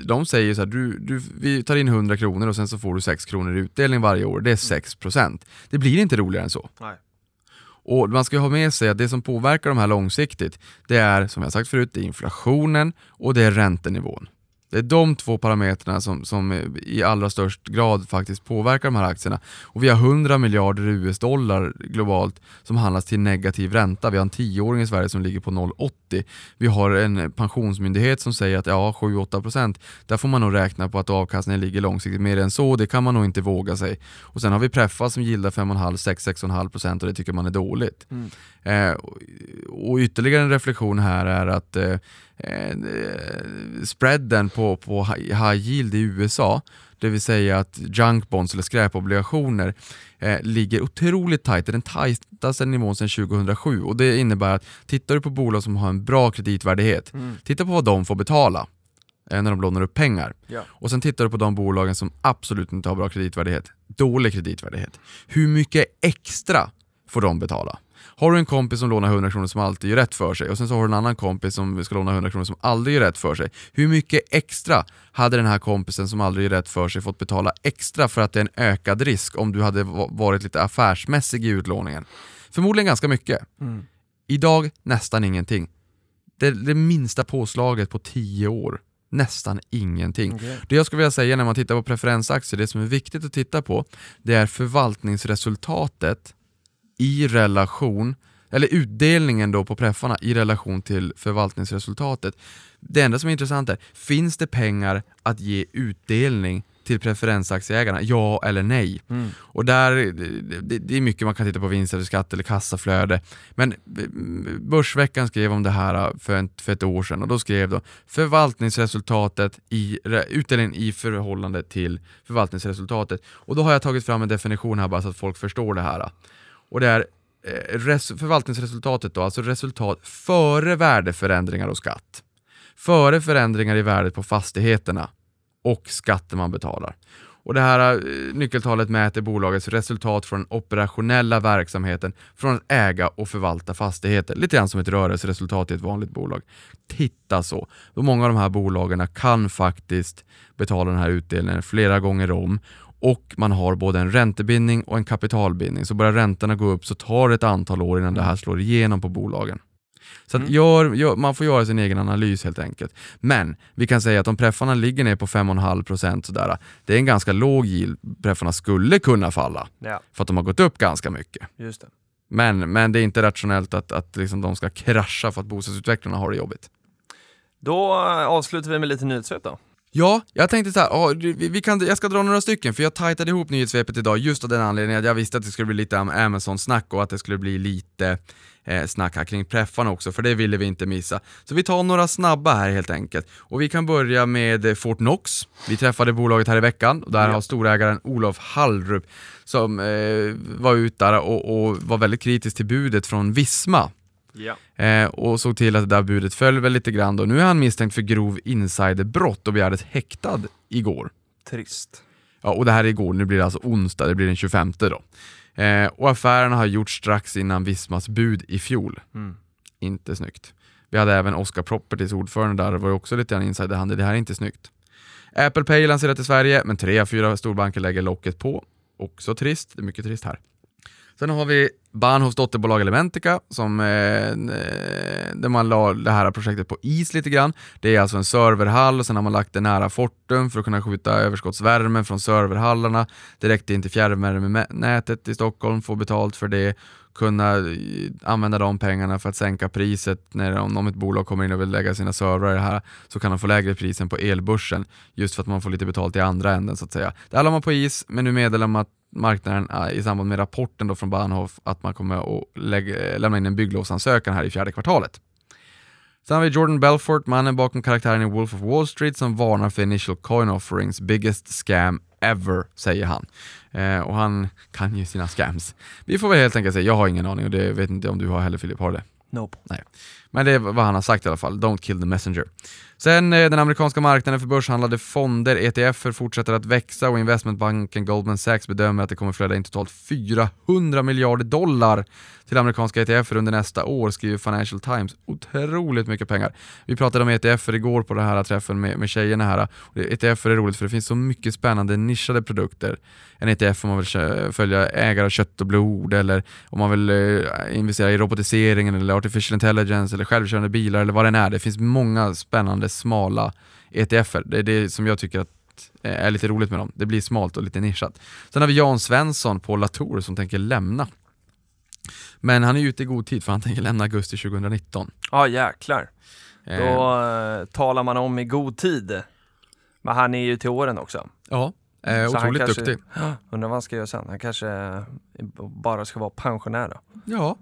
de säger så här, du, du, vi tar in 100 kronor och sen så får du 6 kronor i utdelning varje år. Det är 6%. Det blir inte roligare än så. Nej. Och man ska ha med sig att det som påverkar de här långsiktigt, det är som jag sagt förut, det är inflationen och det är räntenivån. Det är de två parametrarna som, som i allra störst grad faktiskt påverkar de här aktierna. Och vi har 100 miljarder US-dollar globalt som handlas till negativ ränta. Vi har en tioåring i Sverige som ligger på 0,80. Vi har en pensionsmyndighet som säger att ja, 7-8%, där får man nog räkna på att avkastningen ligger långsiktigt. Mer än så, det kan man nog inte våga sig. Och sen har vi Preffa som gillar 5,5-6-6,5% och det tycker man är dåligt. Mm. Eh, och ytterligare en reflektion här är att eh, eh, spreaden på, på high yield i USA, det vill säga att junk bonds eller skräpobligationer eh, ligger otroligt tajt, det är den tajtaste nivån sedan 2007 och det innebär att tittar du på bolag som har en bra kreditvärdighet, mm. titta på vad de får betala eh, när de lånar upp pengar. Ja. Och sen tittar du på de bolagen som absolut inte har bra kreditvärdighet, dålig kreditvärdighet. Hur mycket extra får de betala? Har du en kompis som lånar 100 kronor som alltid gör rätt för sig och sen så har du en annan kompis som ska låna 100 kronor som aldrig gör rätt för sig. Hur mycket extra hade den här kompisen som aldrig gör rätt för sig fått betala extra för att det är en ökad risk om du hade varit lite affärsmässig i utlåningen? Förmodligen ganska mycket. Mm. Idag nästan ingenting. Det, det minsta påslaget på 10 år nästan ingenting. Okay. Det jag skulle vilja säga när man tittar på preferensaktier, det som är viktigt att titta på, det är förvaltningsresultatet i relation, eller utdelningen då på preffarna i relation till förvaltningsresultatet. Det enda som är intressant är, finns det pengar att ge utdelning till preferensaktieägarna? Ja eller nej? Mm. Och där, det, det, är mycket man kan titta på vinst eller skatt eller kassaflöde. Men Börsveckan skrev om det här för, en, för ett år sedan och då skrev de förvaltningsresultatet i, utdelningen i förhållande till förvaltningsresultatet. Och då har jag tagit fram en definition här bara så att folk förstår det här. Och det är eh, förvaltningsresultatet då, alltså resultat före värdeförändringar och skatt. Före förändringar i värdet på fastigheterna och skatten man betalar. Och Det här eh, nyckeltalet mäter bolagets resultat från den operationella verksamheten från att äga och förvalta fastigheter. Lite grann som ett rörelseresultat i ett vanligt bolag. Titta så! Många av de här bolagen kan faktiskt betala den här utdelningen flera gånger om och man har både en räntebindning och en kapitalbindning. Så börjar räntorna gå upp så tar det ett antal år innan det här slår igenom på bolagen. Så mm. gör, gör, man får göra sin egen analys helt enkelt. Men vi kan säga att om preffarna ligger ner på 5,5% sådär, det är en ganska låg yield preffarna skulle kunna falla. Ja. För att de har gått upp ganska mycket. Just det. Men, men det är inte rationellt att, att liksom de ska krascha för att bostadsutvecklarna har det jobbigt. Då avslutar vi med lite nyhetssvep då. Ja, jag tänkte så här, oh, vi, vi, kan, jag ska dra några stycken för jag tajtade ihop nyhetssvepet idag just av den anledningen att jag visste att det skulle bli lite Amazon-snack och att det skulle bli lite eh, snack här kring preffarna också, för det ville vi inte missa. Så vi tar några snabba här helt enkelt. Och vi kan börja med Fortnox. Vi träffade bolaget här i veckan och där ja. har storägaren Olof Hallrup som eh, var ute där och, och var väldigt kritisk till budet från Visma Ja. Eh, och såg till att det där budet föll väl lite grann då. Nu är han misstänkt för grov insiderbrott och begärdes häktad igår. Trist. Ja, och det här är igår, nu blir det alltså onsdag, det blir den 25 då. Eh, och affärerna har gjorts strax innan Vismas bud i fjol. Mm. Inte snyggt. Vi hade även Oscar Properties ordförande där, det var ju också lite grann insiderhandel, det här är inte snyggt. Apple Pay lanserat i Sverige, men tre av fyra storbanker lägger locket på. Också trist, det är mycket trist här. Sen har vi Bahnhofs dotterbolag Elementica, som, eh, där man la det här projektet på is lite grann. Det är alltså en serverhall och sen har man lagt det nära Fortum för att kunna skjuta överskottsvärmen från serverhallarna direkt in till fjärrvärmenätet i Stockholm, få betalt för det, kunna eh, använda de pengarna för att sänka priset när om ett bolag kommer in och vill lägga sina servrar i det här så kan de få lägre priser på elbörsen just för att man får lite betalt i andra änden så att säga. Det här la man på is men nu meddelar man att marknaden i samband med rapporten då från Bahnhof att man kommer att lägga, lämna in en bygglovsansökan här i fjärde kvartalet. Sen har vi Jordan Belfort, mannen bakom karaktären i Wolf of Wall Street som varnar för initial coin offerings, biggest scam ever, säger han. Eh, och han kan ju sina scams. Vi får väl helt enkelt säga, jag har ingen aning och det vet inte om du har heller Filip, har det? Nope. Nej. Men det är vad han har sagt i alla fall, don't kill the messenger. Sen eh, den amerikanska marknaden för börshandlade fonder, ETFer, fortsätter att växa och investmentbanken Goldman Sachs bedömer att det kommer flöda in totalt 400 miljarder dollar till amerikanska ETFer under nästa år, skriver Financial Times. Otroligt mycket pengar. Vi pratade om ETFer igår på den här träffen med, med tjejerna här. ETFer är roligt för det finns så mycket spännande nischade produkter. En ETF om man vill följa ägare av kött och blod eller om man vill eh, investera i robotiseringen eller artificial intelligence eller självkörande bilar eller vad det än är. Det finns många spännande smala ETFer. Det är det som jag tycker att är lite roligt med dem. Det blir smalt och lite nischat. Sen har vi Jan Svensson på Latour som tänker lämna. Men han är ute i god tid för han tänker lämna augusti 2019. Ja jäklar. Eh, Då eh, talar man om i god tid. Men han är ju till åren också. Ja, eh, Så otroligt kanske- duktig. Undrar vad han ska göra sen. Han kanske eh, bara ska vara pensionär då. Ja,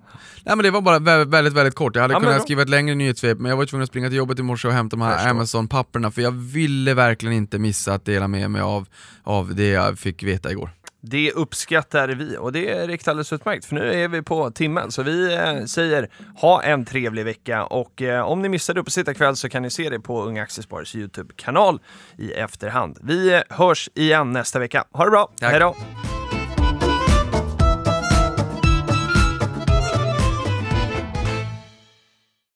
Nej, men det var bara vä- väldigt, väldigt kort. Jag hade Ja, kunnat skriva ett längre nyhetssvep, men jag var tvungen att springa till jobbet i morse och hämta de här. Amazon-papperna, för jag ville verkligen inte missa att dela med mig av, av det jag fick veta igår. Det uppskattar vi och det är riktigt alldeles utmärkt för nu är vi på timmen. Så vi eh, säger ha en trevlig vecka och eh, om ni missade uppesittarkväll så kan ni se det på Unga Aktiesparares YouTube-kanal i efterhand. Vi eh, hörs igen nästa vecka. Ha det bra, hej då!